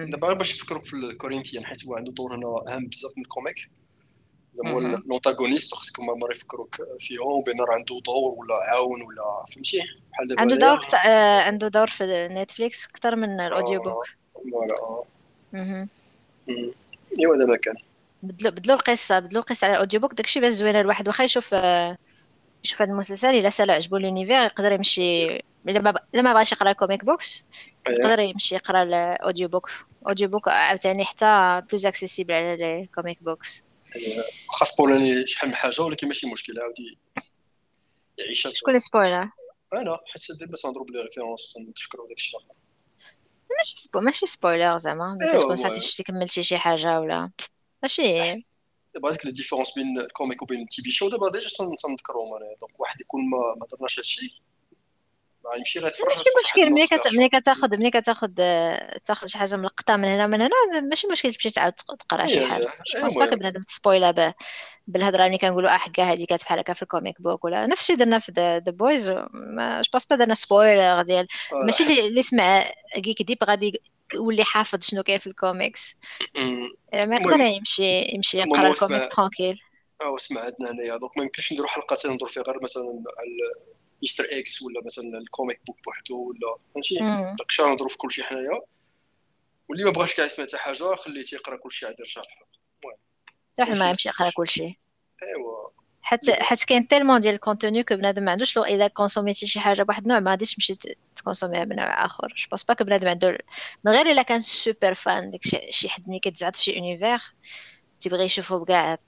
دابا باش نفكروا في ال Corinthian حيت هو عنده دور هنا أهم بزاف من ال comic. زعما l'antagoniste خصكم ما يفكروك فيهم وبين راه عنده دور ولا عاون ولا فهمتي؟ بحال دابا عنده دور آه عنده دور في Netflix أكثر من الاوديو بوك فوالا إيوا دابا كان. بدلو بدلو القصة بدلو القصة على ال audio book داكشي باش زوين الواحد واخا يشوف يشوف هذا المسلسل إلا سالا عجبو l'univers يقدر يمشي إلا ما إلا ما بغاش يقرأ ال comic books يقدر يمشي يقرأ الاوديو بوك اوديو بوك عاوتاني حتى بلوز اكسيسيبل على الكوميك بوكس واخا سبولاني شحال من حاجة ولكن ماشي مشكل عاودي يعيشها شكون سبويلر أنا حيت دابا تنضرب لي ريفيرونس تنتفكروا داكشي الآخر. ماشي سبو ماشي سبويلر زعما تكون صافي شفتي كملتي شي حاجة ولا. ماشي. دابا هذيك لي ديفيرونس بين الكوميك وبين التي في شو دابا ديجا تنذكرهم أنا. دونك واحد يكون ما ما درناش هادشي. ماشي مشكل ملي كت... ملي كتاخذ ملي كتاخذ تاخذ شي حاجة ملقطه من هنا ومن هنا ماشي مشكل تمشي تعاود تقرا شي حاجة. جو با بنادم تسبويلا به بالهضره اللي كنقولوا آه حكا هذه كانت بحال هكا في الكوميك بوك ولا نفس الشيء درنا في ذا بويز جو باس با درنا سبويلر ديال ماشي اللي, سمع كيك ديب غادي يولي حافظ شنو كاين في الكوميكس. ما يقدر يمشي يمشي يقرا الكوميكس ترونكيل آه اسمع عندنا هنايا. دونك ما يمكنش نديرو حلقة تنهضروا فيها غير مثلا ايستر إكس ولا مثلا الكوميك بوك بوحدو ولا فهمتي داك الشيء نهضروا في كلشي حنايا. واللي ما بغاش كاع يسمع حتى حاجة خليه تيقرا كلشي عاد يرجع الحلقة. المهم. ما يمشي يقرأ كلشي أيوا. حتى حتى كاين تيلمون ديال الكونتوني كو بنادم ما عندوش لو الا كونسوميتي شي حاجة بواحد النوع ما غاديش تمشي تكونسوميها بنوع آخر. جو بونس با كو بنادم عنده من غير إلا كان سوبر فان داك شي حد ملي كتزعط في شي اونيفير تيبغي يشوفو بكاع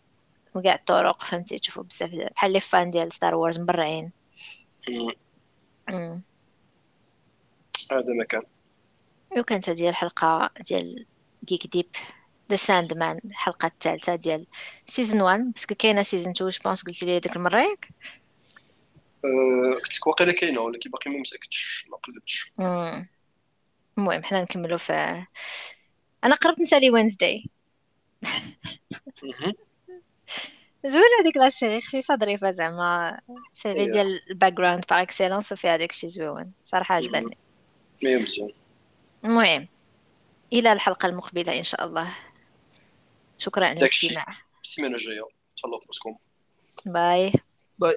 بكاع الطرق فهمتي؟ تشوفو بزاف بحال les fans ديال Star Wars مبرعين. هذا مكان وكانت هذه الحلقة ديال Geek Deep The Sandman الحلقة الثالثة ديال saison 1 parce que كاينة saison 2 je pense قلتي لي ديك المرة ياك؟ أه، قلت لك واقيلا كاينة ولكن باقي ما مسكتش ما قلبتش. المهم حنا نكملو في أنا قربت نسالي Wednesday زوينة هذيك لا série خفيفة ظريفة زعما. série أيوة. ديال ال background par excellence وفيها داكشي زوين. صراحة عجبتني. المهم إلى الحلقة المقبلة إن شاء الله. شكرا على الاستماع السيمانة الجاية. تهلاو في راسكم باي. باي.